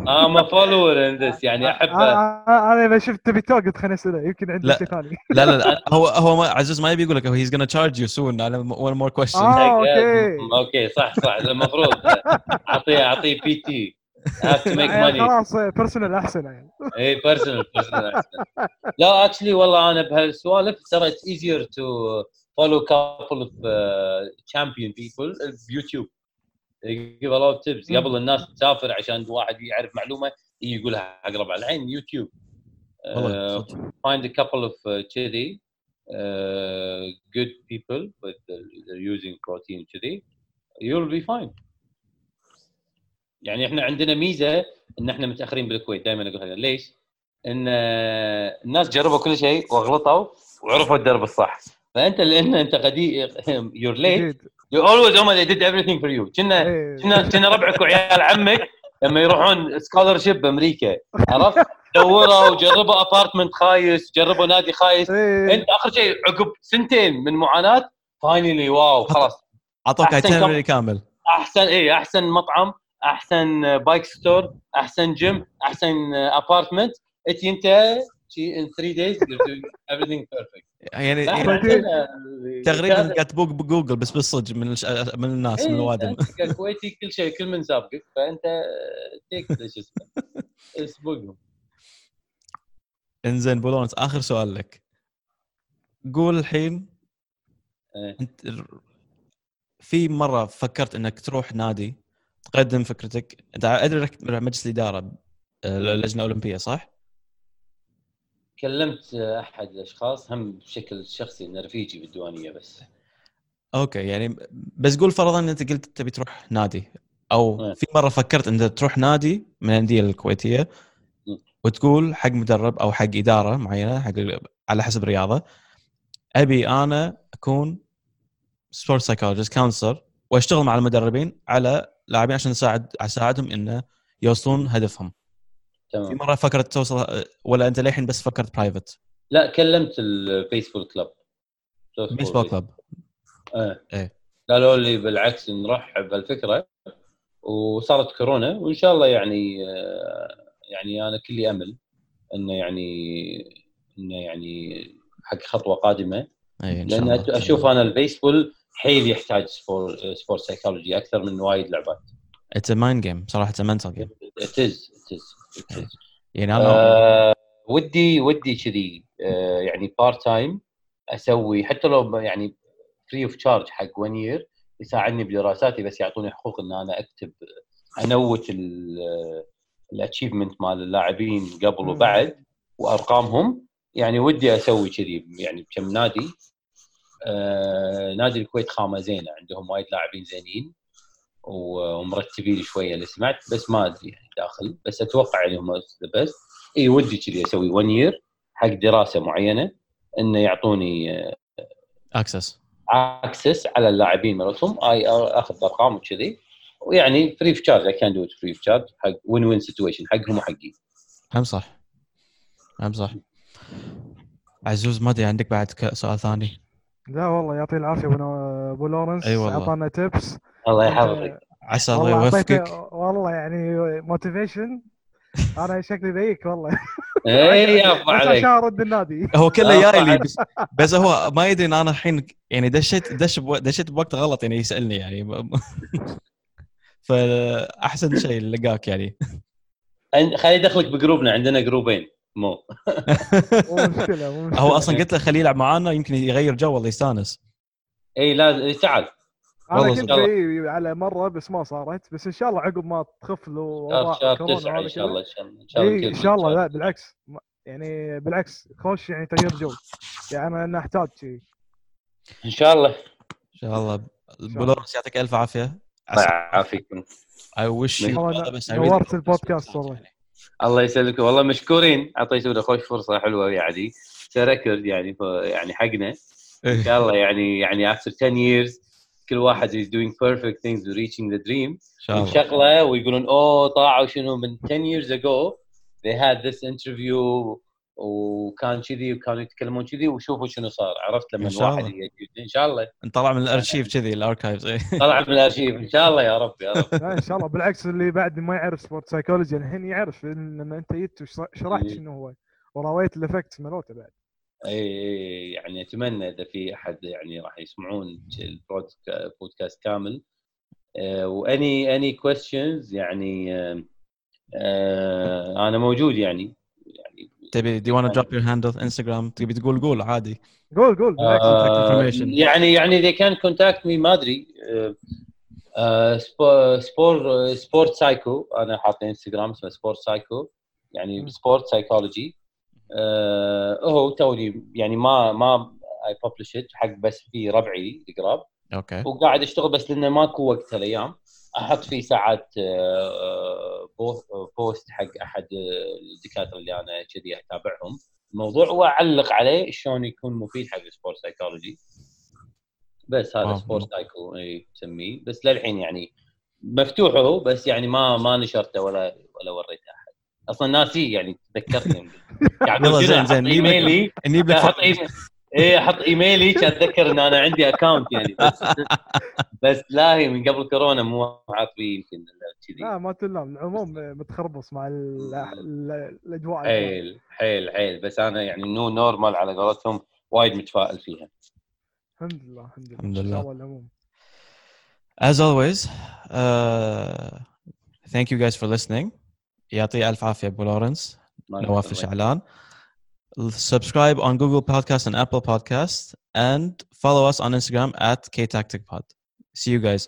ام فولور ان ذس يعني احب آه، آه، آه، أنا إذا شفت تبي توك قلت خليني أسأله. يمكن عندي لا. شيء ثاني لا لا لا. هو هو ما عزوز ما يبي يقول لك هيز gonna charge you soon. على one more question. آه. أوكي. أوكي صح صح. المفروض. اعطيه أعطيه بي تي have to make money. خلاص بيرسونال أحسن يعني. اي بيرسونال بيرسونال لا اكشلي والله أنا بهالسوالف ترى اتس ايزير تو فولو كابل اوف تشامبيون بيبل بيوتيوب يجيب a lot of tips. مم. قبل الناس تسافر عشان واحد يعرف معلومة يقولها أقرب على العين يوتيوب والله صدق. find a couple of uh, كذي good people with they're using protein كذي you'll be fine. يعني إحنا عندنا ميزة ان إحنا متأخرين بالكويت دائما أقول هذا. ليش؟ إن آه، الناس جربوا كل شيء واغلطوا وعرفوا الدرب الصح. فأنت لأن أنت قديم late. جديد. You always هم they did everything for you. كنا إيه. كنا كنا ربعك وعيال عمك لما يروحون scholarship بأمريكا. عرفت؟ دوروا وجربوا apartment خايس جربوا نادي خايس. إيه. أنت آخر شيء عقب سنتين من معاناة finally wow خلاص. أعطوك itinerary كامل. أحسن اي أحسن مطعم أحسن bike store أحسن جيم أحسن apartment انت انت شي ان 3 days you're doing everything perfect. يعني يعني تقريبا تبوق بجوجل بس بالصدق من الش... من الناس من إيه، الوادم أنت ككويتي كل شيء كل من سابقك فأنت تيك شو اسمه اسبقهم إنزين بولونس آخر سؤال لك. قول الحين إيه. أنت في مرة فكرت إنك تروح نادي تقدم فكرتك انت ادري انك مجلس الإدارة آه، اللجنه الأولمبية صح؟ كلمت أحد الأشخاص هم بشكل شخصي إنه رفيجي بالديوانية بس أوكي يعني بس قول فرضا إن أنت قلت تبي تروح نادي أو إيه. في مرة فكرت انت تروح نادي من الأندية الكويتية مم. وتقول حق مدرب أو حق إدارة معينة حق على حسب رياضه أبي أنا أكون sport psychologist counselor وأشتغل مع المدربين على لاعبين عشان اساعد أساعدهم انه يوصلون هدفهم. في تمام مرة فكرت توصل ولا أنت للحين بس فكرت private لا كلمت ال baseball club. baseball club. إيه إيه. قالوا لي بالعكس نرحب بالفكرة وصارت كورونا وإن شاء الله يعني آه، يعني أنا كلي أمل إنه يعني إنه يعني حق خطوة قادمة. اي إن شاء الله لأن. أشوف أنا البيسبول حيل يحتاج spor- sport psychology أكثر من وايد لعبات. it's a mind game صراحة it's mental game it is. يعني أنا آه ودي ودي كذي آه يعني part time أسوي حتى لو يعني free of charge حق 1 year يساعدني بدراساتي بس يعطوني حقوق إن أنا أكتب أنوت ال achievement مال اللاعبين قبل. وبعد وأرقامهم. يعني ودي أسوي كذي يعني بكم نادي آه نادي الكويت خامة زينة عندهم وايد لاعبين زينين ومرتبين شوية. اللي سمعت بس ما أدري يعني داخل بس أتوقع انهم بس. إي ودي كذي أسوي 1 year حق دراسة معينة إنه يعطوني access access على اللاعبين مالتهم. اي أخذ ارقام وكذي. ويعني free of charge I can do free of charge حق win win situation حقهم وحقي. هم صح. هم صح. عزوز ما أدري عندك بعد سؤال ثاني؟ لا والله يعطيه العافية أبو نو- أبو لورنس. أي والله. أعطانا tips الله يحفظك. عسى الله والله يوفقك. والله يعني motivation أنا شكلي ذيك والله. اي يا بس عليك. عشان أرد النادي. هو كله آه، جاي لي. بس, بس هو ما يدري إن أنا الحين يعني دشيت دش بو- دشيت بوقت غلط يعني يسألني يعني. فأحسن شيء لقاك يعني. أن- خلي يدخلك ب group نا عندنا group ين. مو. هو أصلا قلت له خليه يلعب معانا يمكن يغير جو ولا يستانس. إي لا تعال. أنا والله كنت. جاي على مرة بس ما صارت. بس إن شاء الله عقب ما تخف له كورونا إن شاء الله. إن شاء الله إن شاء الله إن شاء الله لا بالعكس. يعني بالعكس خوش يعني تغيير جو. يعني أنا احتاج شيء إن شاء الله. إن شاء الله. بو لورنس يعطيك ألف عافية. الله يعافيكم اي وش والله نورت البودكاست والله. الله يسلمك. والله مشكورين. اعطيتونا خوش فرصة حلوة يعني. record يعني يعني حقنا. إن شاء الله يعني يعني after 10 years كل واحد is doing perfect things reaching the dream. إن شاء الله. ويقولون أوه طاعوا شنو؟ من 10 years ago they had this interview وكان كذي وكانوا يتكلمون كذي وشوفوا شنو صار. عرفت لما إن شاء الواحد إن شاء الله. نطلع من الأرشيف كذي ال archives. إيه. طلع من الأرشيف. إن شاء الله يا رب يا رب. لا إن شاء الله. بالعكس اللي بعد ما يعرف sport psychology الحين يعرف ان إن أنت جيت وشرحت إيه. شنو هو. وراويت ال effects مالته بعد. اي إي، يعني أتمنى إذا في أحد يعني راح يسمعون البودكاست كامل. آه، و any any questions يعني آه، آه، أنا موجود يعني. تبي دي وأنا drop your handle Instagram تبي تقول قول عادي. قول قول. آه، information. يعني يعني they can contact me ما أدري. آه، آه، spo- spor- sport psycho. أنا حاط انستغرام اسمه sport psycho. يعني. sport psychology. هو توني يعني ما ما اي ببلش حق بس في ربعي القراب okay. وقاعد أشتغل بس لأنه ماكو وقت هالأيام. أحط فيه ساعات آه، po- post حق أحد آه، الدكاترة اللي أنا كذي أتابعهم. الموضوع واعلق عليه شلون يكون مفيد حق ال sport psychology بس هذا. sport psycho إي تسميه. بس للحين يعني مفتوح هو بس يعني ما ما نشرته ولا ولا وريته أحد. أصلا ناسيه يعني يعني يلا شنو زين زين. نجيب لك لك أحط ايميلي إيه أحط ايميلي كان أتذكر إن أنا عندي account يعني. بس بس لا هي من قبل كورونا مو عاطفي يمكن كذي. لا ما تلام العموم متخربص مع ال- ال- الأجواء. حيل حيل حيل. بس أنا يعني new normal على قولتهم وايد متفائل فيها. الحمد لله الحمد لله. الحمد لله. العموم. As always, uh, thank you guys for listening. يعطي ألف عافية أبو لورنس. نواف. الشعلان. Subscribe on Google Podcast and Apple Podcast and follow us on Instagram at KTacticPod. See you guys.